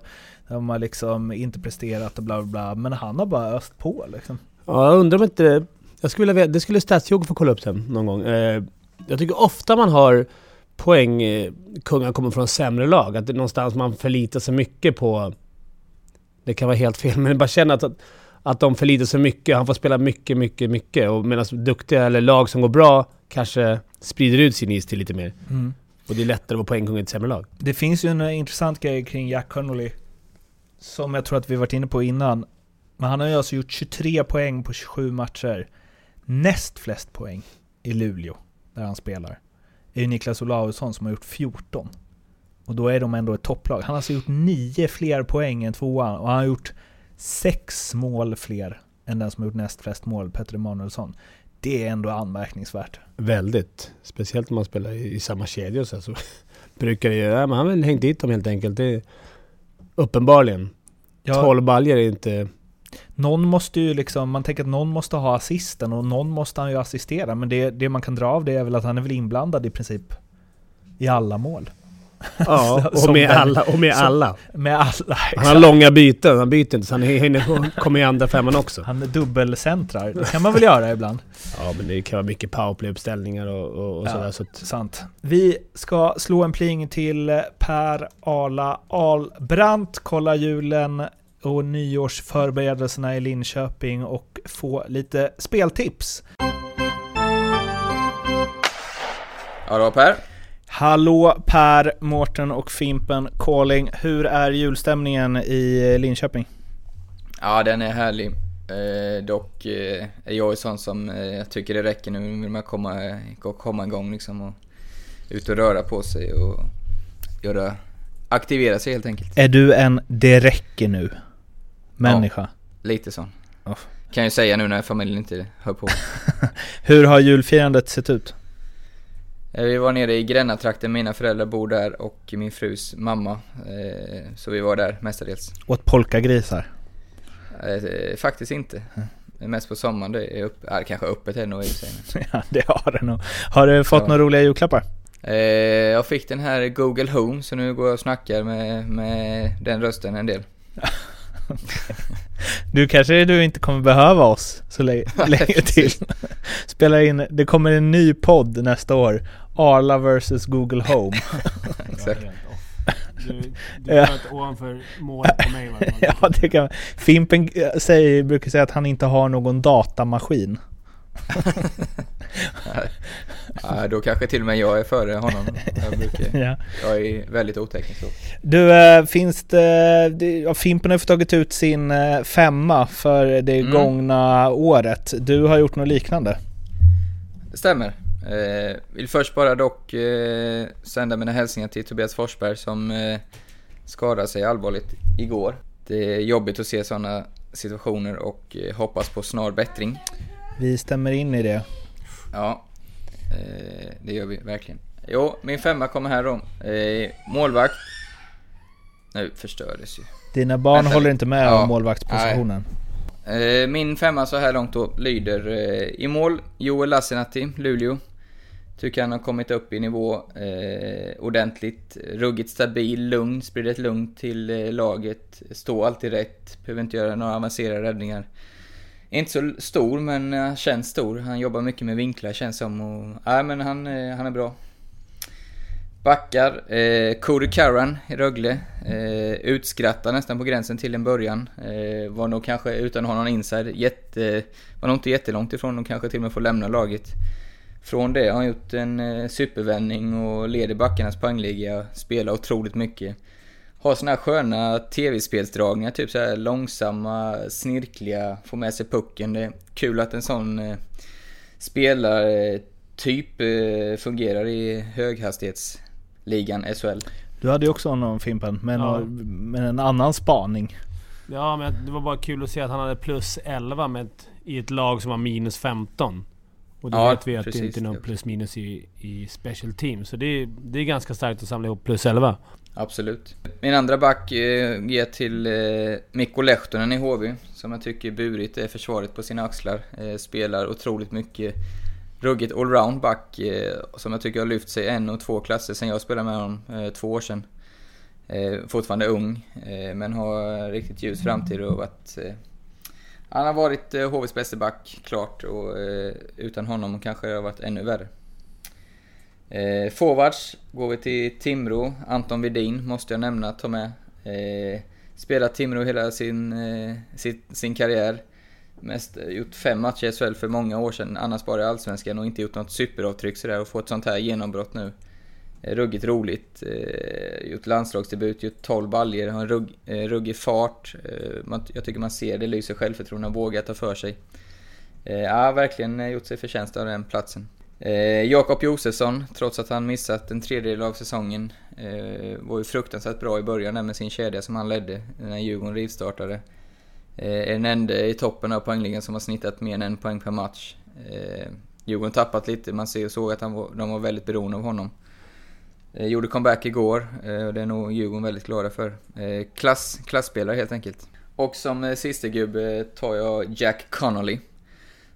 G: har man liksom inte presterat och bla bla bla. Men han har bara öst på liksom.
A: Ja, jag undrar om inte... Jag skulle vilja veta, det skulle Statsjogg få kolla upp sen någon gång. Eh, jag tycker ofta man har poäng... Eh, kommer från sämre lag. Att det är någonstans man förlitar sig mycket på... Det kan vara helt fel, men jag bara känner att, att de förlitar sig mycket. Han får spela mycket, mycket, mycket. Och medan duktiga eller lag som går bra kanske sprider ut sin is till lite mer. Och det är lättare att vara poängkung i ett sämre lag.
G: Det finns ju en eh, intressant grej kring Jack Connolly. Som jag tror att vi varit inne på innan. Men han har ju alltså gjort 23 poäng på 27 matcher. Näst flest poäng i Luleå, där han spelar, är ju Niklas Olausson som har gjort 14. Och då är de ändå ett topplag. Han har alltså gjort 9 fler poäng än tvåan och han har gjort 6 mål fler än den som har gjort näst flest mål, Petter Emanuelsson. Det är ändå anmärkningsvärt.
A: Väldigt. Speciellt när man spelar i, i samma kedja så, så brukar det ju... Ja, men han har väl hängt dit dem helt enkelt. Det är, uppenbarligen.
G: Ja,
A: 12 baljor är inte...
G: Någon måste ju liksom, man tänker att någon måste ha assisten och någon måste han ju assistera. Men det, det man kan dra av det är väl att han är väl inblandad i princip i alla mål.
A: Ja, och med
G: den-
A: alla. Och med
G: som-
A: alla.
G: Med alla,
A: Han har långa byten, han byter inte så han hinner komma i andra femman också.
G: Han är dubbelcentrar, det kan man väl göra ibland.
A: Ja men det kan vara mycket powerplay-uppställningar och, och, och
G: Ja.
A: sådär så att...
G: Sant. Vi ska slå en pling till Per Arla Ahlbrandt, kolla julen och nyårsförberedelserna i Linköping och få lite speltips.
H: Ja då Per.
G: Hallå Per, Mårten och Fimpen calling. Hur är julstämningen i Linköping?
H: Ja den är härlig. Eh, dock eh, är jag ju sån som eh, jag tycker det räcker nu. Nu vill man komma, komma igång liksom och ut och röra på sig och göra, aktivera sig helt enkelt.
G: Är du en det räcker nu människa?
H: Lite sån.
G: Ja.
H: Kan jag säga nu när familjen inte hör på.
G: Hur har julfirandet sett ut?
H: Eh, Vi var nere i Grännatrakten, mina föräldrar bor där och min frus mamma. Eh, Så vi var där mestadels.
G: Åt polkagrisar?
H: Eh, Faktiskt inte. Mest på sommaren, det är upp, ja, kanske öppet nog i och för
G: Ja, det har det nog. Har du fått
H: Ja.
G: några roliga julklappar?
H: Jag fick den här Google Home, så nu går jag och snackar med, med den rösten en del.
G: Du kanske du inte kommer behöva oss så länge, länge till.
H: precis.
G: Spela in, det kommer en ny podd nästa år. Arla vs Google Home.
H: Exakt.
A: Du,
G: du Ja.
A: ovanför målet på mig
G: ja, det kan Fimpen eh, säger, brukar säga att han inte har någon datamaskin.
H: Ja, då kanske till och med jag är före honom. Jag, brukar,
G: Ja.
H: jag är väldigt oteknisk.
G: Du, äh, finns det... ja, Fimpen har tagit ut sin eh, femma för det
H: Mm.
G: gångna året. Du har gjort något liknande.
H: Det stämmer. Eh, vill först bara dock eh, sända mina hälsningar till Tobias Forsberg som eh, skadade sig allvarligt igår. Det är jobbigt att se sådana situationer och eh, hoppas på snar bättring.
G: Vi stämmer in i det.
H: Ja, eh, det gör vi verkligen. Jo, min femma kommer här då. Eh, målvakt. Nu förstördes ju.
G: Dina barn
H: Vänta
G: håller inte med
H: Ja.
G: om målvaktspositionen.
H: Eh, Min femma så här långt då lyder eh, i mål Joel Lassinantti, Luleå. Tycker han har kommit upp i nivå eh, ordentligt. Ruggigt stabil, lugn, sprider ett lugn till eh, laget. Står alltid rätt, behöver inte göra några avancerade räddningar. Inte så stor men eh, känns stor. Han jobbar mycket med vinklar känns som. Och, nej men han, eh, han är bra. Backar, eh, Cody Curran i Rögle. Eh, utskrattad nästan på gränsen till en början. Eh, var nog kanske, utan att ha någon inside, jätte, var nog inte jättelångt ifrån och kanske till och med får lämna laget. Från det har han gjort en eh, supervändning och leder backarnas poängliga, spelar otroligt mycket. Har såna här sköna tv-spelsdragningar, typ så här långsamma, snirkliga, får med sig pucken. Det är kul att en sån eh, spelartyp eh, fungerar i höghastighetsligan SHL.
G: Du hade ju också någon Fimpen, med,
A: Ja.
G: med en annan spaning.
A: Ja, men det var bara kul att se att han hade plus 11 med ett, i ett lag som har minus 15. Och då
H: Ja,
A: vet vi att det
H: precis.
A: inte är någon plus minus i, i special team. Så det, är- det är ganska starkt att samla ihop plus 11.
H: Absolut. Min andra back eh, ger till eh, Mikko Lehtonen i HV, som jag tycker burit det försvaret på sina axlar. Eh, spelar otroligt mycket. Ruggigt allround back, eh, som jag tycker har lyft sig en och två klasser sen jag spelade med honom eh, två år sedan. Eh, fortfarande ung, eh, men har riktigt ljus framtid och varit... Eh, han har varit eh, HVs bästa back, klart, och eh, utan honom kanske det har varit ännu värre. Eh, forwards går vi till Timrå. Anton Vidin måste jag nämna, ta med. Eh, spelat Timrå hela sin, eh, sin, sin karriär. Mest, eh, gjort fem matcher i SHL för många år sedan, annars bara i Allsvenskan och inte gjort något superavtryck sådär och fått sånt här genombrott nu. Eh, ruggigt roligt. Eh, gjort landslagsdebut, gjort 12 baljer, har en rugg, eh, ruggig fart. Eh, man, jag tycker man ser det, lyser självförtroende, och vågar ta för sig. Eh, ja, verkligen eh, gjort sig förtjänst av den platsen. Eh, Jakob Josefsson, trots att han missat en tredjedel av säsongen, eh, var ju fruktansvärt bra i början där med sin kedja som han ledde när Djurgården rivstartade. Eh, är den enda i toppen av poängligan som har snittat mer än en poäng per match. Eh, Djurgården tappat lite, man ser och såg att han var, de var väldigt beroende av honom. Eh, gjorde comeback igår eh, och det är nog Djurgården väldigt glada för. Eh, klass, klassspelare helt enkelt. Och som eh, sista gubbe tar jag Jack Connolly.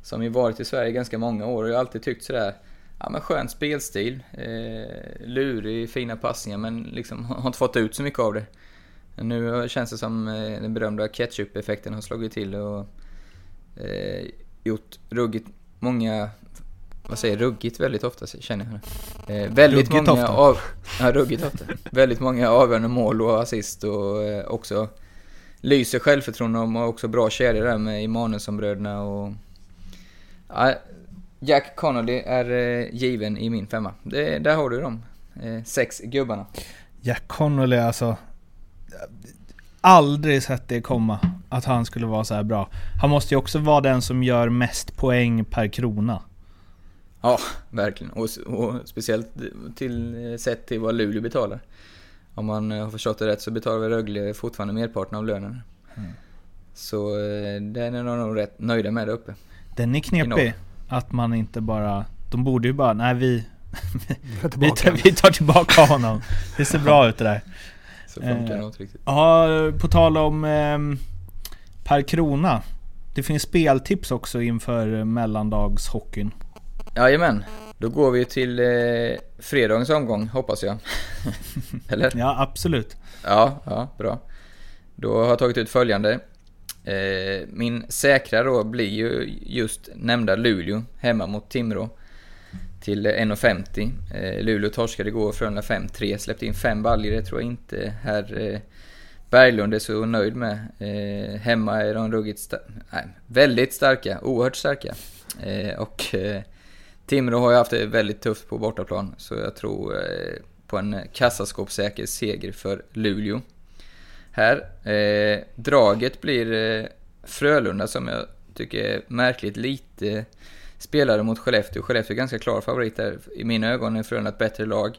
H: Som ju varit i Sverige ganska många år och jag har alltid tyckt sådär, ja men skön spelstil, eh, lurig, fina passningar men liksom har inte fått ut så mycket av det. Nu känns det som eh, den berömda ketchup-effekten har slagit till och eh, gjort ruggigt många, vad säger ruggigt väldigt ofta känner jag. Eh, väldigt
G: Ruggigt
H: många
G: ofta.
H: av, ja, ruggigt ofta. väldigt många avgörande mål och assist och eh, också lyser självförtroende och har också bra kedjor där med Emanuelsson-bröderna och... Ja, Jack Connolly är eh, given i min femma. Det, där har du dem. Eh, sex gubbarna.
G: Jack Connolly alltså. Aldrig sett det komma. Att han skulle vara så här bra. Han måste ju också vara den som gör mest poäng per krona.
H: Ja, verkligen. Och, och speciellt till, sett till vad Luleå betalar. Om man eh, har förstått det rätt så betalar väl Rögle fortfarande merparten av lönen. Så eh, den är de nog rätt nöjda med där uppe.
G: Den är knepig. Att man inte bara... De borde ju bara, nej vi... vi, tar, vi tar tillbaka honom. Det ser bra ut det där.
H: Så funkar
G: Eh,
H: riktigt.
G: Ja, på tal om ehm, per krona. Det finns speltips också inför eh, mellandagshockeyn.
H: Jajamän. Då går vi till eh, fredagens omgång, hoppas jag. Eller?
G: Ja, absolut.
H: Ja, ja, bra. Då har jag tagit ut följande. Eh, min säkra då blir ju just nämnda Luleå hemma mot Timrå till 1,50. Eh, Luleå torskade igår Frölunda 5-3, släppte in fem baljor. Det tror jag inte herr eh, Berglund är så nöjd med. Eh, hemma är de ruggigt sta- nej, väldigt starka, oerhört starka. Eh, och eh, Timrå har ju haft det väldigt tufft på bortaplan, så jag tror eh, på en kassaskåpssäker seger för Luleå. Här, eh, draget blir eh, Frölunda som jag tycker är märkligt lite spelare mot Skellefteå. Skellefteå är ganska klar favorit där. I mina ögon är Frölunda ett bättre lag.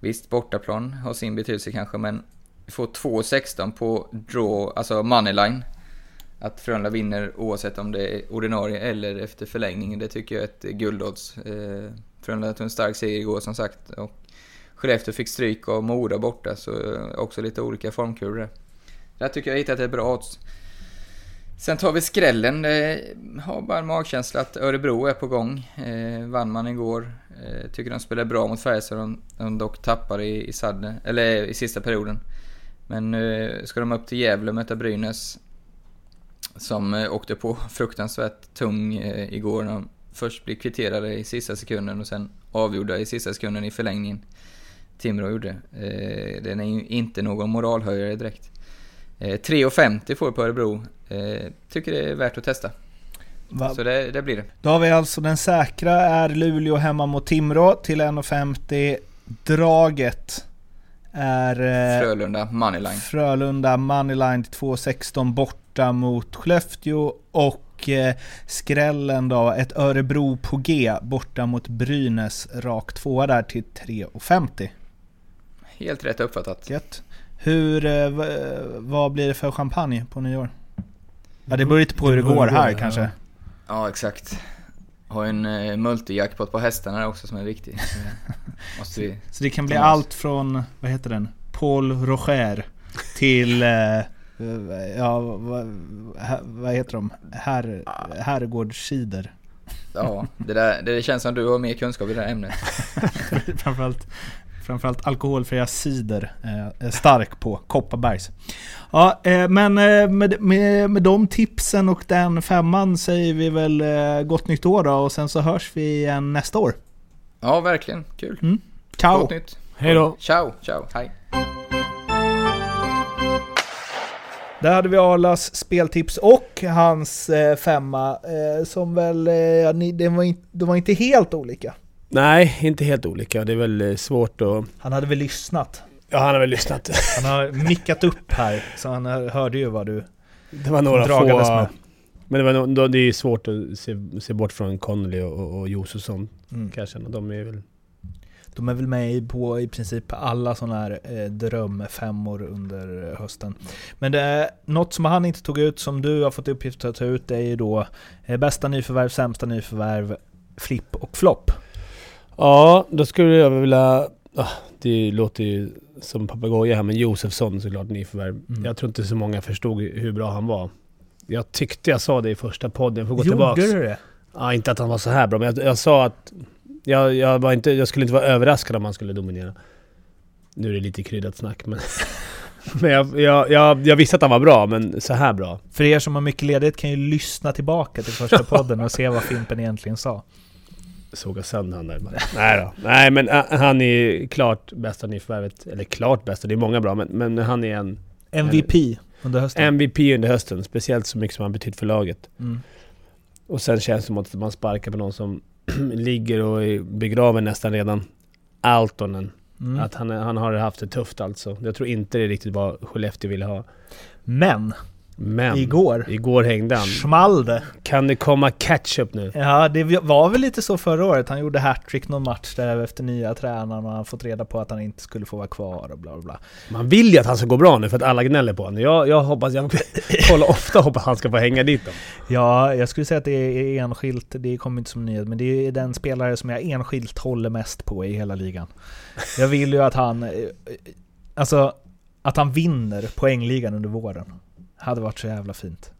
H: Visst, bortaplan har sin betydelse kanske, men vi får 2-16 på draw, alltså moneyline. Att Frölunda vinner oavsett om det är ordinarie eller efter förlängning, det tycker jag är ett guldodds. Eh, Frölunda tog en stark seger igår som sagt. Och Skellefteå fick stryk av Mora borta, så eh, också lite olika formkurvor där. Tycker jag jag hittat ett bra odds. Sen tar vi skrällen. Jag har bara en magkänsla att Örebro är på gång. Eh, vann man igår. Eh, tycker de spelar bra mot Färjestad. De, de dock tappar i, i, sadde, eller i sista perioden. Men nu ska de upp till Gävle och möta Brynäs. Som eh, åkte på fruktansvärt tung eh, igår. när De först blir kvitterade i sista sekunden och sen avgjorda i sista sekunden i förlängningen. Timrå gjorde. Eh, den är ju inte någon moralhöjare direkt. Eh, 3,50 får vi på Örebro. Eh, tycker det är värt att testa.
G: Va?
H: Så det, det blir det.
G: Då har vi alltså den säkra är Luleå hemma mot Timrå till 1,50. Draget är eh,
H: Frölunda, Moneyline.
G: Frölunda Moneyline till 2,16 borta mot Skellefteå och eh, skrällen då ett Örebro på G borta mot Brynäs rak tvåa där till 3,50.
H: Helt rätt uppfattat.
G: Gött. Hur, eh, v- vad blir det för champagne på nyår? Ja det beror lite på hur det går här
A: ja.
G: kanske.
H: Ja, exakt. Har en eh, multijackpot på hästarna också som är viktig. Så vi...
G: Så det kan bli
H: oss.
G: allt från, vad heter den? Paul Roger till, eh, ja vad, vad heter de? Här, herrgårdscider.
H: Ja, det, där, det känns som du har mer kunskap i det här ämnet.
G: framförallt, framförallt alkoholfria cider eh, är stark på Kopparbergs. Ja, eh, men eh, med, med, med de tipsen och den femman säger vi väl eh, gott nytt år då och sen så hörs vi igen nästa år.
H: Ja, verkligen. Kul.
G: Mm. Ciao!
H: Gott nytt.
A: Hej då!
H: Ciao, ciao, hej.
G: Där hade vi Arlas speltips och hans femma som väl, ja, ni, det var in, de var inte helt olika.
A: Nej, inte helt olika. Det är väl eh, svårt att...
G: Han hade väl lyssnat.
A: Ja, han har väl lyssnat.
G: Han har mickat upp här så han hör- hörde ju vad du
A: Det var några få...
G: med.
A: Men det, var, det är ju svårt att se, se bort från Connolly och, och, Josefsson
G: Mm.
A: kan jag känna. De är väl...
G: De är väl med i- på i princip alla sådana här eh, drömfemmor under hösten. Men det är något som han inte tog ut, som du har fått uppgift att ta ut, det är ju då eh, bästa nyförvärv, sämsta nyförvärv, flipp och flopp.
A: Ja, då skulle jag vilja... ah, det låter ju som papegoja här, men Josefsson såklart nyförvärv.
G: Mm.
A: Jag tror inte så många förstod hur bra han var. Jag tyckte jag sa det i första podden, jag får gå
G: Gjorde
A: tillbaks.
G: du det?
A: Ja, inte att han var så här bra, men jag, jag sa att jag, jag, var inte, jag skulle inte vara överraskad om han skulle dominera. Nu är det lite kryddat snack, men... men jag, jag, jag, jag visste att han var bra, men så här bra.
G: För er som har mycket ledigt kan ju lyssna tillbaka till första podden och se vad Fimpen egentligen sa.
A: Såga sönder han där. Nej då. Nej men äh, han är klart bästa nyförvärvet. Eller klart bästa, det är många bra, men, men han är en
G: MVP under hösten.
A: MVP under hösten. Speciellt så mycket som han betytt för laget.
G: Mm.
A: Och sen känns det som att man sparkar på någon som ligger och är begraven nästan redan. Altonen.
G: Mm.
A: Att han, han har haft det tufft alltså. Jag tror inte det är riktigt vad Skellefteå ville ha.
G: Men,
A: Men
G: igår
A: igår hängde han.
G: small det.
A: Kan det komma catch-up nu?
G: Ja, det var väl lite så förra året. Han gjorde hattrick någon match där efter nya tränaren och han fått reda på att han inte skulle få vara kvar och bla bla bla.
A: Man vill ju att han ska gå bra nu för att alla gnäller på honom. Jag, jag hoppas, jag kollar ofta hoppas han ska få hänga dit dem.
G: Ja, jag skulle säga att det är enskilt, det kommer inte som nyhet, men det är den spelare som jag enskilt håller mest på i hela ligan. Jag vill ju att han, eh, alltså, att han vinner poängligan under våren. Hade varit så jävla fint.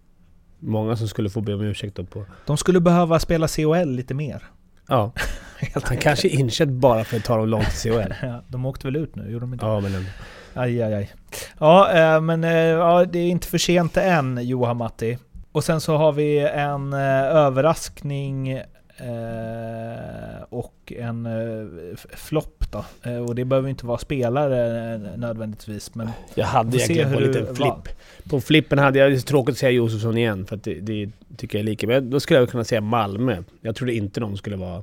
A: Många som skulle få be om ursäkt då på...
G: De skulle behöva spela COL lite mer.
A: Ja. Han kanske är inköpt bara för att ta dem långt till.
G: Ja, de åkte väl ut nu, gjorde de inte?
A: Ja, men ändå.
G: Aj, aj, aj. Ja, eh, men eh, ja, det är inte för sent än, Johan Matti. Och sen så har vi en eh, överraskning eh, och en eh, flopp då. Eh, och det behöver inte vara spelare eh, nödvändigtvis, men
A: Jag hade egentligen på en liten flipp. På flippen hade jag... Det är tråkigt att säga Josefsson igen, för att det, det tycker jag är lika. Men då skulle jag kunna säga Malmö. Jag trodde inte de skulle vara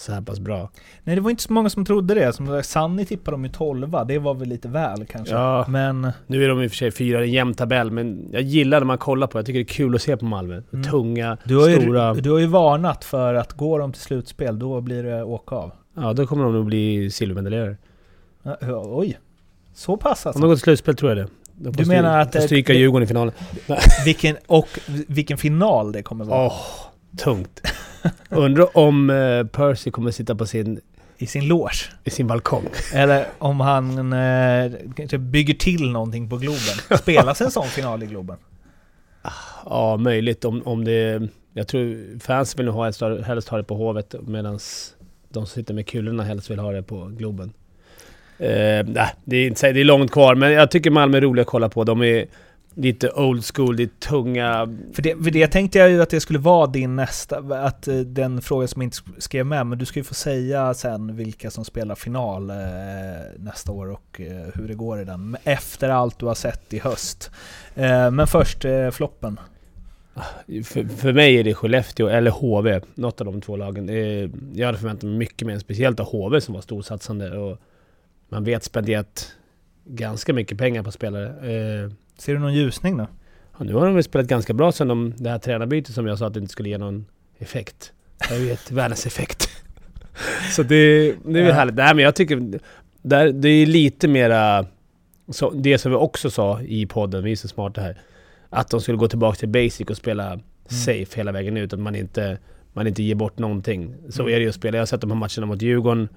A: så här pass bra.
G: nej, det var inte så många som trodde det. Som Sanni tippade dem ju 12 det var väl lite väl kanske.
A: Ja.
G: Men
A: Nu är de i och för sig fyra, en jämn tabell, men jag gillar när man kollar på det. Jag tycker det är kul att se på Malmö.
G: Mm.
A: Tunga,
G: du har, ju,
A: stora...
G: du har ju varnat för att går de till slutspel, då blir det åka av.
A: Ja, då kommer de nog bli silvermedaljörer.
G: Oj, så pass
A: Om
G: alltså.
A: de går till slutspel tror jag det. De
G: Du menar att det-
A: stryka
G: det-
A: Djurgården i finalen.
G: Vilken, och vilken final det kommer vara.
A: Åh, tungt. Undrar om eh, Percy kommer sitta på sin,
G: I sin loge.
A: i sin balkong.
G: Eller om han eh, kanske bygger till någonting på Globen. Spelas en sån final i Globen?
A: Ja, möjligt om, om det... Jag tror fans vill ha helst ha det på Hovet medan de som sitter med kulorna helst vill ha det på Globen. Eh, nej, det är, inte, det är långt kvar, men jag tycker Malmö är roliga att kolla på. De är lite old school, är tunga...
G: För det, för det tänkte jag ju att det skulle vara din nästa, att eh, den frågan som jag inte skrev med, men du ska ju få säga sen vilka som spelar final eh, nästa år och eh, hur det går i den. Efter allt du har sett i höst. Eh, men först floppen.
A: För, för mig är det Skellefteå eller HV, något av de två lagen. Jag hade förväntat mig mycket mer, speciellt av HV som var storsatsande. Och man vet spenderat ganska mycket pengar på spelare.
G: Ser du någon ljusning då?
A: Ja, nu har de väl spelat ganska bra sen de, det här tränarbytet som jag sa att det inte skulle ge någon effekt. Det har ju gett världens effekt. Så det, det är väl
G: Ja.
A: härligt. Nej men jag tycker... Där, det är lite mera... så, det som vi också sa i podden, vi är så smarta här, att de skulle gå tillbaka till basic och spela safe hela vägen ut. Att man inte, man inte ger bort någonting. Så
G: Mm.
A: är det ju att spela. Jag har sett de här matcherna mot Djurgården.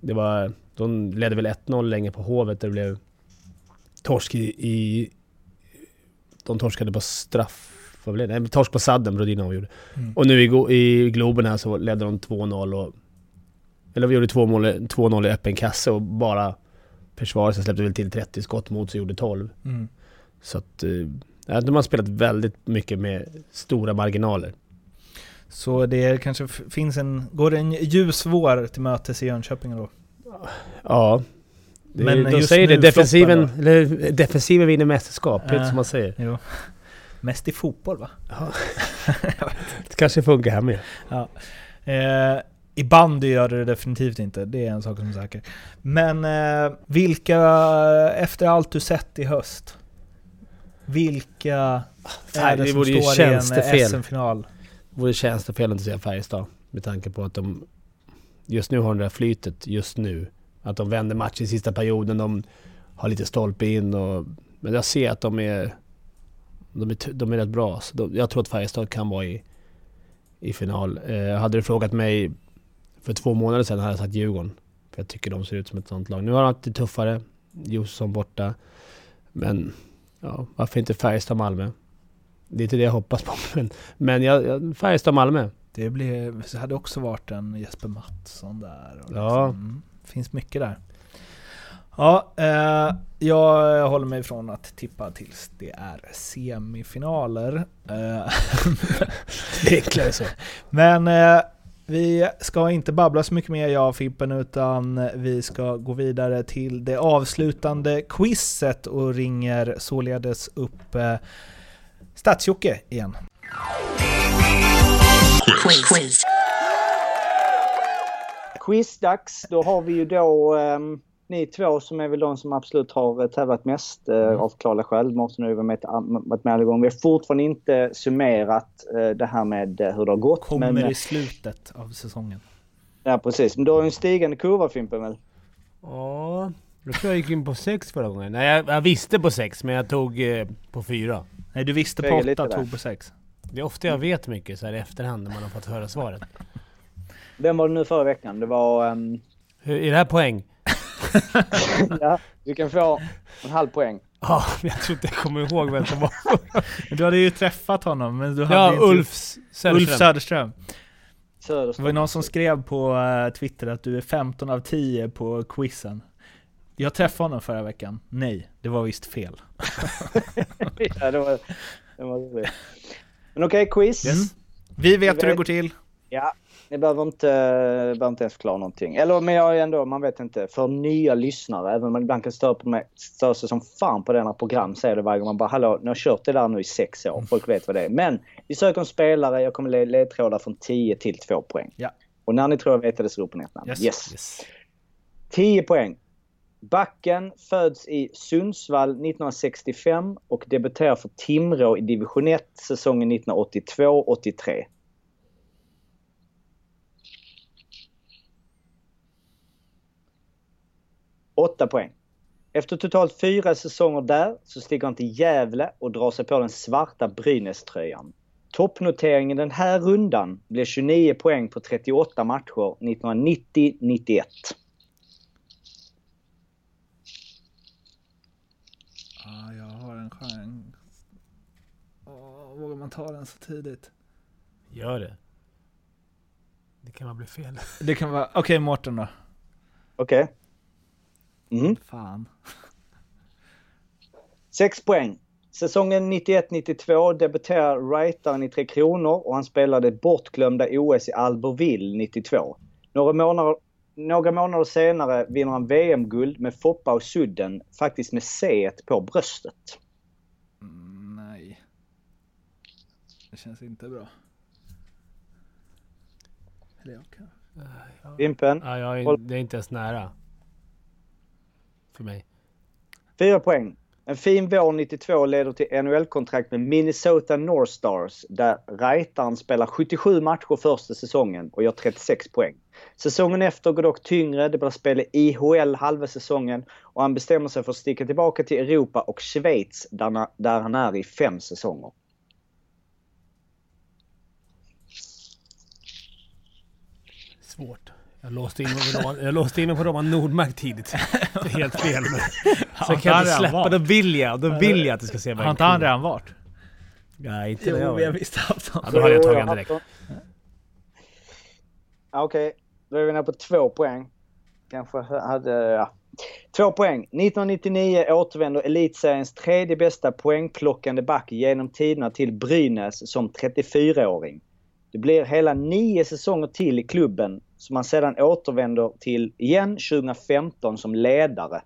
A: Det var, de ledde väl 1-0 länge på Hovet. där Det blev torsk i... i de torskade på straff... Vad blev det? Nej, torsk på sadden, Brodin avgjorde.
G: Mm.
A: Och nu i, i Globen här så ledde de 2-0 och... Eller vi gjorde 2 mål- 2-0 i öppen kasse och bara försvaret släppte väl till 30 skott mot så gjorde 12.
G: Mm.
A: Så att... eh, ja, de har spelat väldigt mycket med stora marginaler.
G: Så det kanske finns en, går det en ljus vår till mötes i Jönköping då?
A: Ja. Det,
G: Men
A: de
G: just
A: säger det, defensiven, eller, defensiven vinner mästerskap. Det är
G: Äh.
A: som man säger.
G: Jo. Mest i fotboll va?
A: Det kanske funkar här med.
G: Ja. Eh, I bandy gör det definitivt inte, det är en sak som är säker. Men eh, vilka, efter allt du sett i höst, vilka är
A: Fan,
G: det,
A: det
G: som står i en
A: tjänstefel.
G: SM-final?
A: Det vore tjänstefel att inte säga Färjestad. Med tanke på att de just nu har det där flytet, just nu. Att de vänder match i sista perioden, de har lite stolpe in och... Men jag ser att de är... De är, de är rätt bra. Så de, jag tror att Färjestad kan vara i, i final. Eh, hade du frågat mig för två månader sedan hade jag sagt Djurgården. För jag tycker de ser ut som ett sånt lag. Nu har de det tuffare. Josefsson borta. Men ja, varför inte Färjestad-Malmö? Det är inte det jag hoppas på. Men, men jag, Färjestad-Malmö.
G: Det, blev, det hade också varit en Jesper Mattsson där. Och
A: Ja.
G: liksom, mm, finns mycket där. Ja, eh, jag håller mig ifrån att tippa tills det är semifinaler. Eh,
A: Det är enklare så.
G: Men eh, vi ska inte babbla så mycket mer jag och Fimpen utan vi ska gå vidare till det avslutande quizet och ringer således upp eh, Stadsjocke igen.
I: Quiz.
B: Quizdags, då har vi ju då ehm, ni två som är väl de som absolut har eh, tävlat mest eh,
G: Mm.
B: av klara skäl. Mårten har ju varit med, alla gånger. Vi har fortfarande inte summerat eh, det här med hur det har gått.
G: Kommer
B: men,
G: i slutet av säsongen.
B: Ja precis, men du har ju en stigande kurva Fimpen väl?
A: Ja, jag tror jag gick in på sex förra gången. Nej, jag, jag visste på sex, men jag tog eh, på fyra.
G: Nej, du visste på åtta, tog på sex.
A: Det är ofta jag vet mycket så här i efterhand när man har fått höra svaret.
B: Vem var det nu förra veckan? Det var... ehm,
A: Hur, är det här poäng?
B: ja, du kan få en halv poäng.
A: Ja, men jag tror inte jag kommer ihåg vem som var.
G: Du hade ju träffat honom, men du hade
A: Ja,
G: inte...
A: Ulf Söderström.
G: Ulf Söderström. Det
B: Söderström.
G: var ju någon som skrev på eh, Twitter att du är 15 av 10 på quizen. Jag träffade honom förra veckan. Nej, det var visst fel.
B: ja, det var, det var. Men okej, quiz.
G: Yes. Vi vet hur det går till.
B: Ja, ni behöver inte, behöver inte ens förklara någonting. Eller men jag är ändå, man vet inte. För nya lyssnare, även om man ibland kan störa, på mig, störa sig som fan på denna program, säger det varje gång. Man bara hallå, ni har kört det där nu i sex år. Folk vet vad det är. Men vi söker en spelare, jag kommer le- ledtrådar från 10 till 2 poäng.
G: Ja.
B: Och när ni tror jag vet det så roper ni ett namn.
G: Yes.
B: yes. 10 poäng. Backen föds i Sundsvall 1965 och debuterar för Timrå i division 1 säsongen 1982-83. Åtta poäng. Efter totalt fyra säsonger där så stiger han till Gävle och drar sig på den svarta Brynäs-tröjan. Toppnoteringen den här rundan blev 29 poäng på 38 matcher 1990-91.
G: Ja, jag har en chans. Åh, vågar man ta den så tidigt?
A: Gör det. Det kan bara bli fel.
G: Det kan vara... Okej, Mårten då.
B: Okej. Mm.
G: Fan.
B: 6 poäng. Säsongen 91-92 debuterar Writaren i Tre Kronor och han spelade bortglömda OS i Albertville 92. Några månader, några månader senare vinner han VM-guld med Foppa och Sudden, faktiskt med C på bröstet.
G: Mm, nej. Det känns inte bra. Eller jag kan.
B: Fimpen,
A: Ja, jag är, det är inte ens nära. För mig.
B: 4 poäng. En fin vår 92 leder till NHL-kontrakt med Minnesota North Stars där Reitaren spelar 77 matcher första säsongen och gör 36 poäng. Säsongen efter går dock tyngre. Det blir spel i IHL halva säsongen och han bestämmer sig för att sticka tillbaka till Europa och Schweiz där han är i fem säsonger.
A: Svårt. Jag låste in mig på Roman, jag låste in mig på Roman Nordmark tidigt. Det är helt fel. Men. Så kan jag inte släppa. Då vill jag. Då vill jag att det ska se
G: Har inte han redan varit?
A: Nej, inte
G: Jo,
A: jag
G: vi har
A: var.
G: visst haft
A: Ja,
G: honom.
A: då hade jag tagit honom direkt.
B: Ja, Okej, då är vi nere på två poäng. Kanske hade... Ja. Två poäng. 1999 återvänder Elitseriens tredje bästa poängplockande back genom tiderna till Brynäs som 34-åring. Det blir hela nio säsonger till i klubben som han sedan återvänder till igen 2015 som ledare.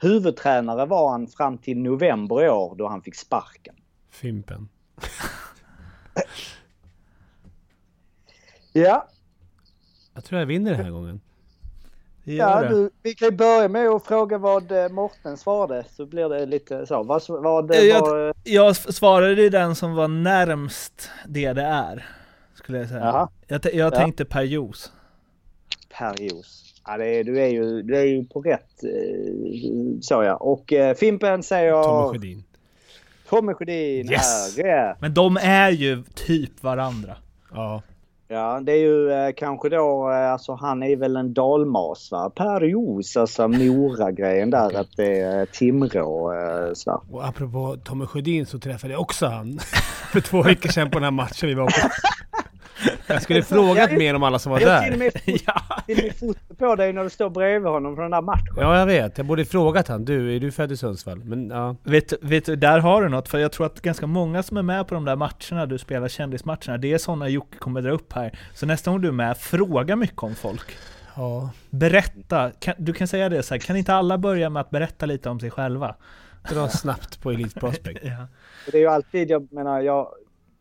B: Huvudtränare var han fram till november i år då han fick sparken.
A: Fimpen.
B: Ja,
A: Jag tror jag vinner den här gången.
B: Ja du, vi kan ju börja med att fråga vad eh, Morten svarade så blir det lite så. Vad, vad
G: Eh, jag-
B: var...
G: Jag s- svarade ju den som var närmst det det är. Skulle jag säga.
B: Jaha.
G: Jag, jag
B: Ja.
G: tänkte per juice.
B: Per Jos. Ja, det är, du, är ju, du är ju på rätt eh, så ja. Och eh, Fimpen säger...
A: Tommy Sjödin.
B: Tommy Sjödin
A: Yes!
B: Ja.
G: Men de är ju typ varandra.
A: Ja.
B: ja, det är ju eh, kanske då, eh, alltså han är väl en dalmas va? Per Jos, alltså Mora-grejen där att det är Timrå eh, så.
A: Och apropå Tommy Sjödin så träffade jag också han för två veckor sedan på den här matchen vi var på. Jag skulle frågat mer om alla som var
B: Jag
A: där.
B: fot- till och med foto på dig när du står bredvid honom från den där matchen.
A: Ja, jag vet. Jag borde frågat han. Du, är du född i Sundsvall? Men ja.
G: Vet, vet du, där har du något, för jag tror att ganska många som är med på de där matcherna du spelar, kändismatcherna, det är sådana Jocke kommer dra upp här. Så nästa gång du är med, fråga mycket om folk.
A: Ja.
G: Berätta, kan, du kan säga det så här, kan inte alla börja med att berätta lite om sig själva?
A: Dra snabbt på Elite Prospect.
G: Ja.
B: Det är ju alltid, jag menar, jag,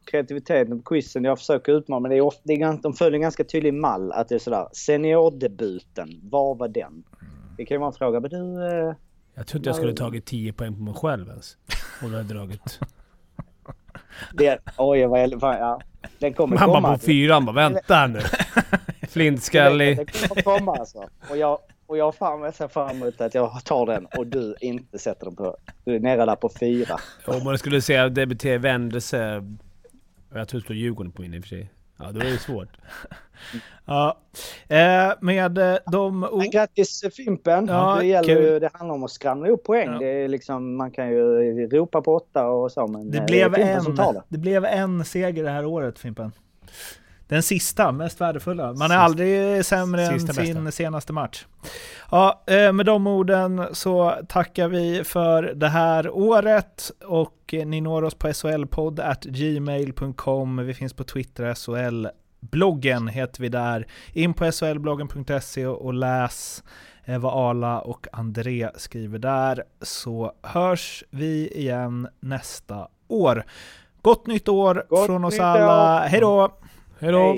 B: kreativiteten på quizen, jag försöker utmana, men det är ofta, det är, de följer en ganska tydlig mall. Att det är sådär, seniordebuten, var var den? Det kan ju vara en fråga, men du... Eh,
A: Jag tror inte jag skulle tagit 10 poäng på mig själv ens. Om jag hade dragit.
B: det, oj, vad jag, fan, ja. Den kommer
A: Han
B: komma.
A: bara på fyran bara, vänta nu. Flintskallig.
B: Den kommer komma alltså. Och jag, och jag fan jag ser fram emot att jag tar den och du inte sätter den på... Du är nere där på fyra.
A: Om man skulle säga debutera vändelse. Jag tror det står Djurgården på min i och för sig. Ja, då är det svårt.
G: Ja. Eh, med eh, de... o-
B: Men grattis Fimpen!
G: Ja,
B: det, gäller
G: kul.
B: ju, det handlar om att skramla ihop poäng.
G: Ja.
B: Det är liksom, man kan ju ropa på åtta och så men
G: Det
B: eh,
G: blev,
B: tar
G: en,
B: det.
G: det blev en seger det här året Fimpen. Den sista, mest värdefulla. Man är aldrig sämre än sin
A: bästa.
G: senaste match. Ja, eh, med de orden så tackar vi för det här året och ni når oss på solpodd.gmail.com. Vi finns på Twitter, SHL. Bloggen heter vi där. In på solbloggen.se och läs eh, vad Ala och André skriver där så hörs vi igen nästa år. Gott nytt år
B: Gott
G: från oss
B: nytt
G: alla. Hej då!
A: Hej då!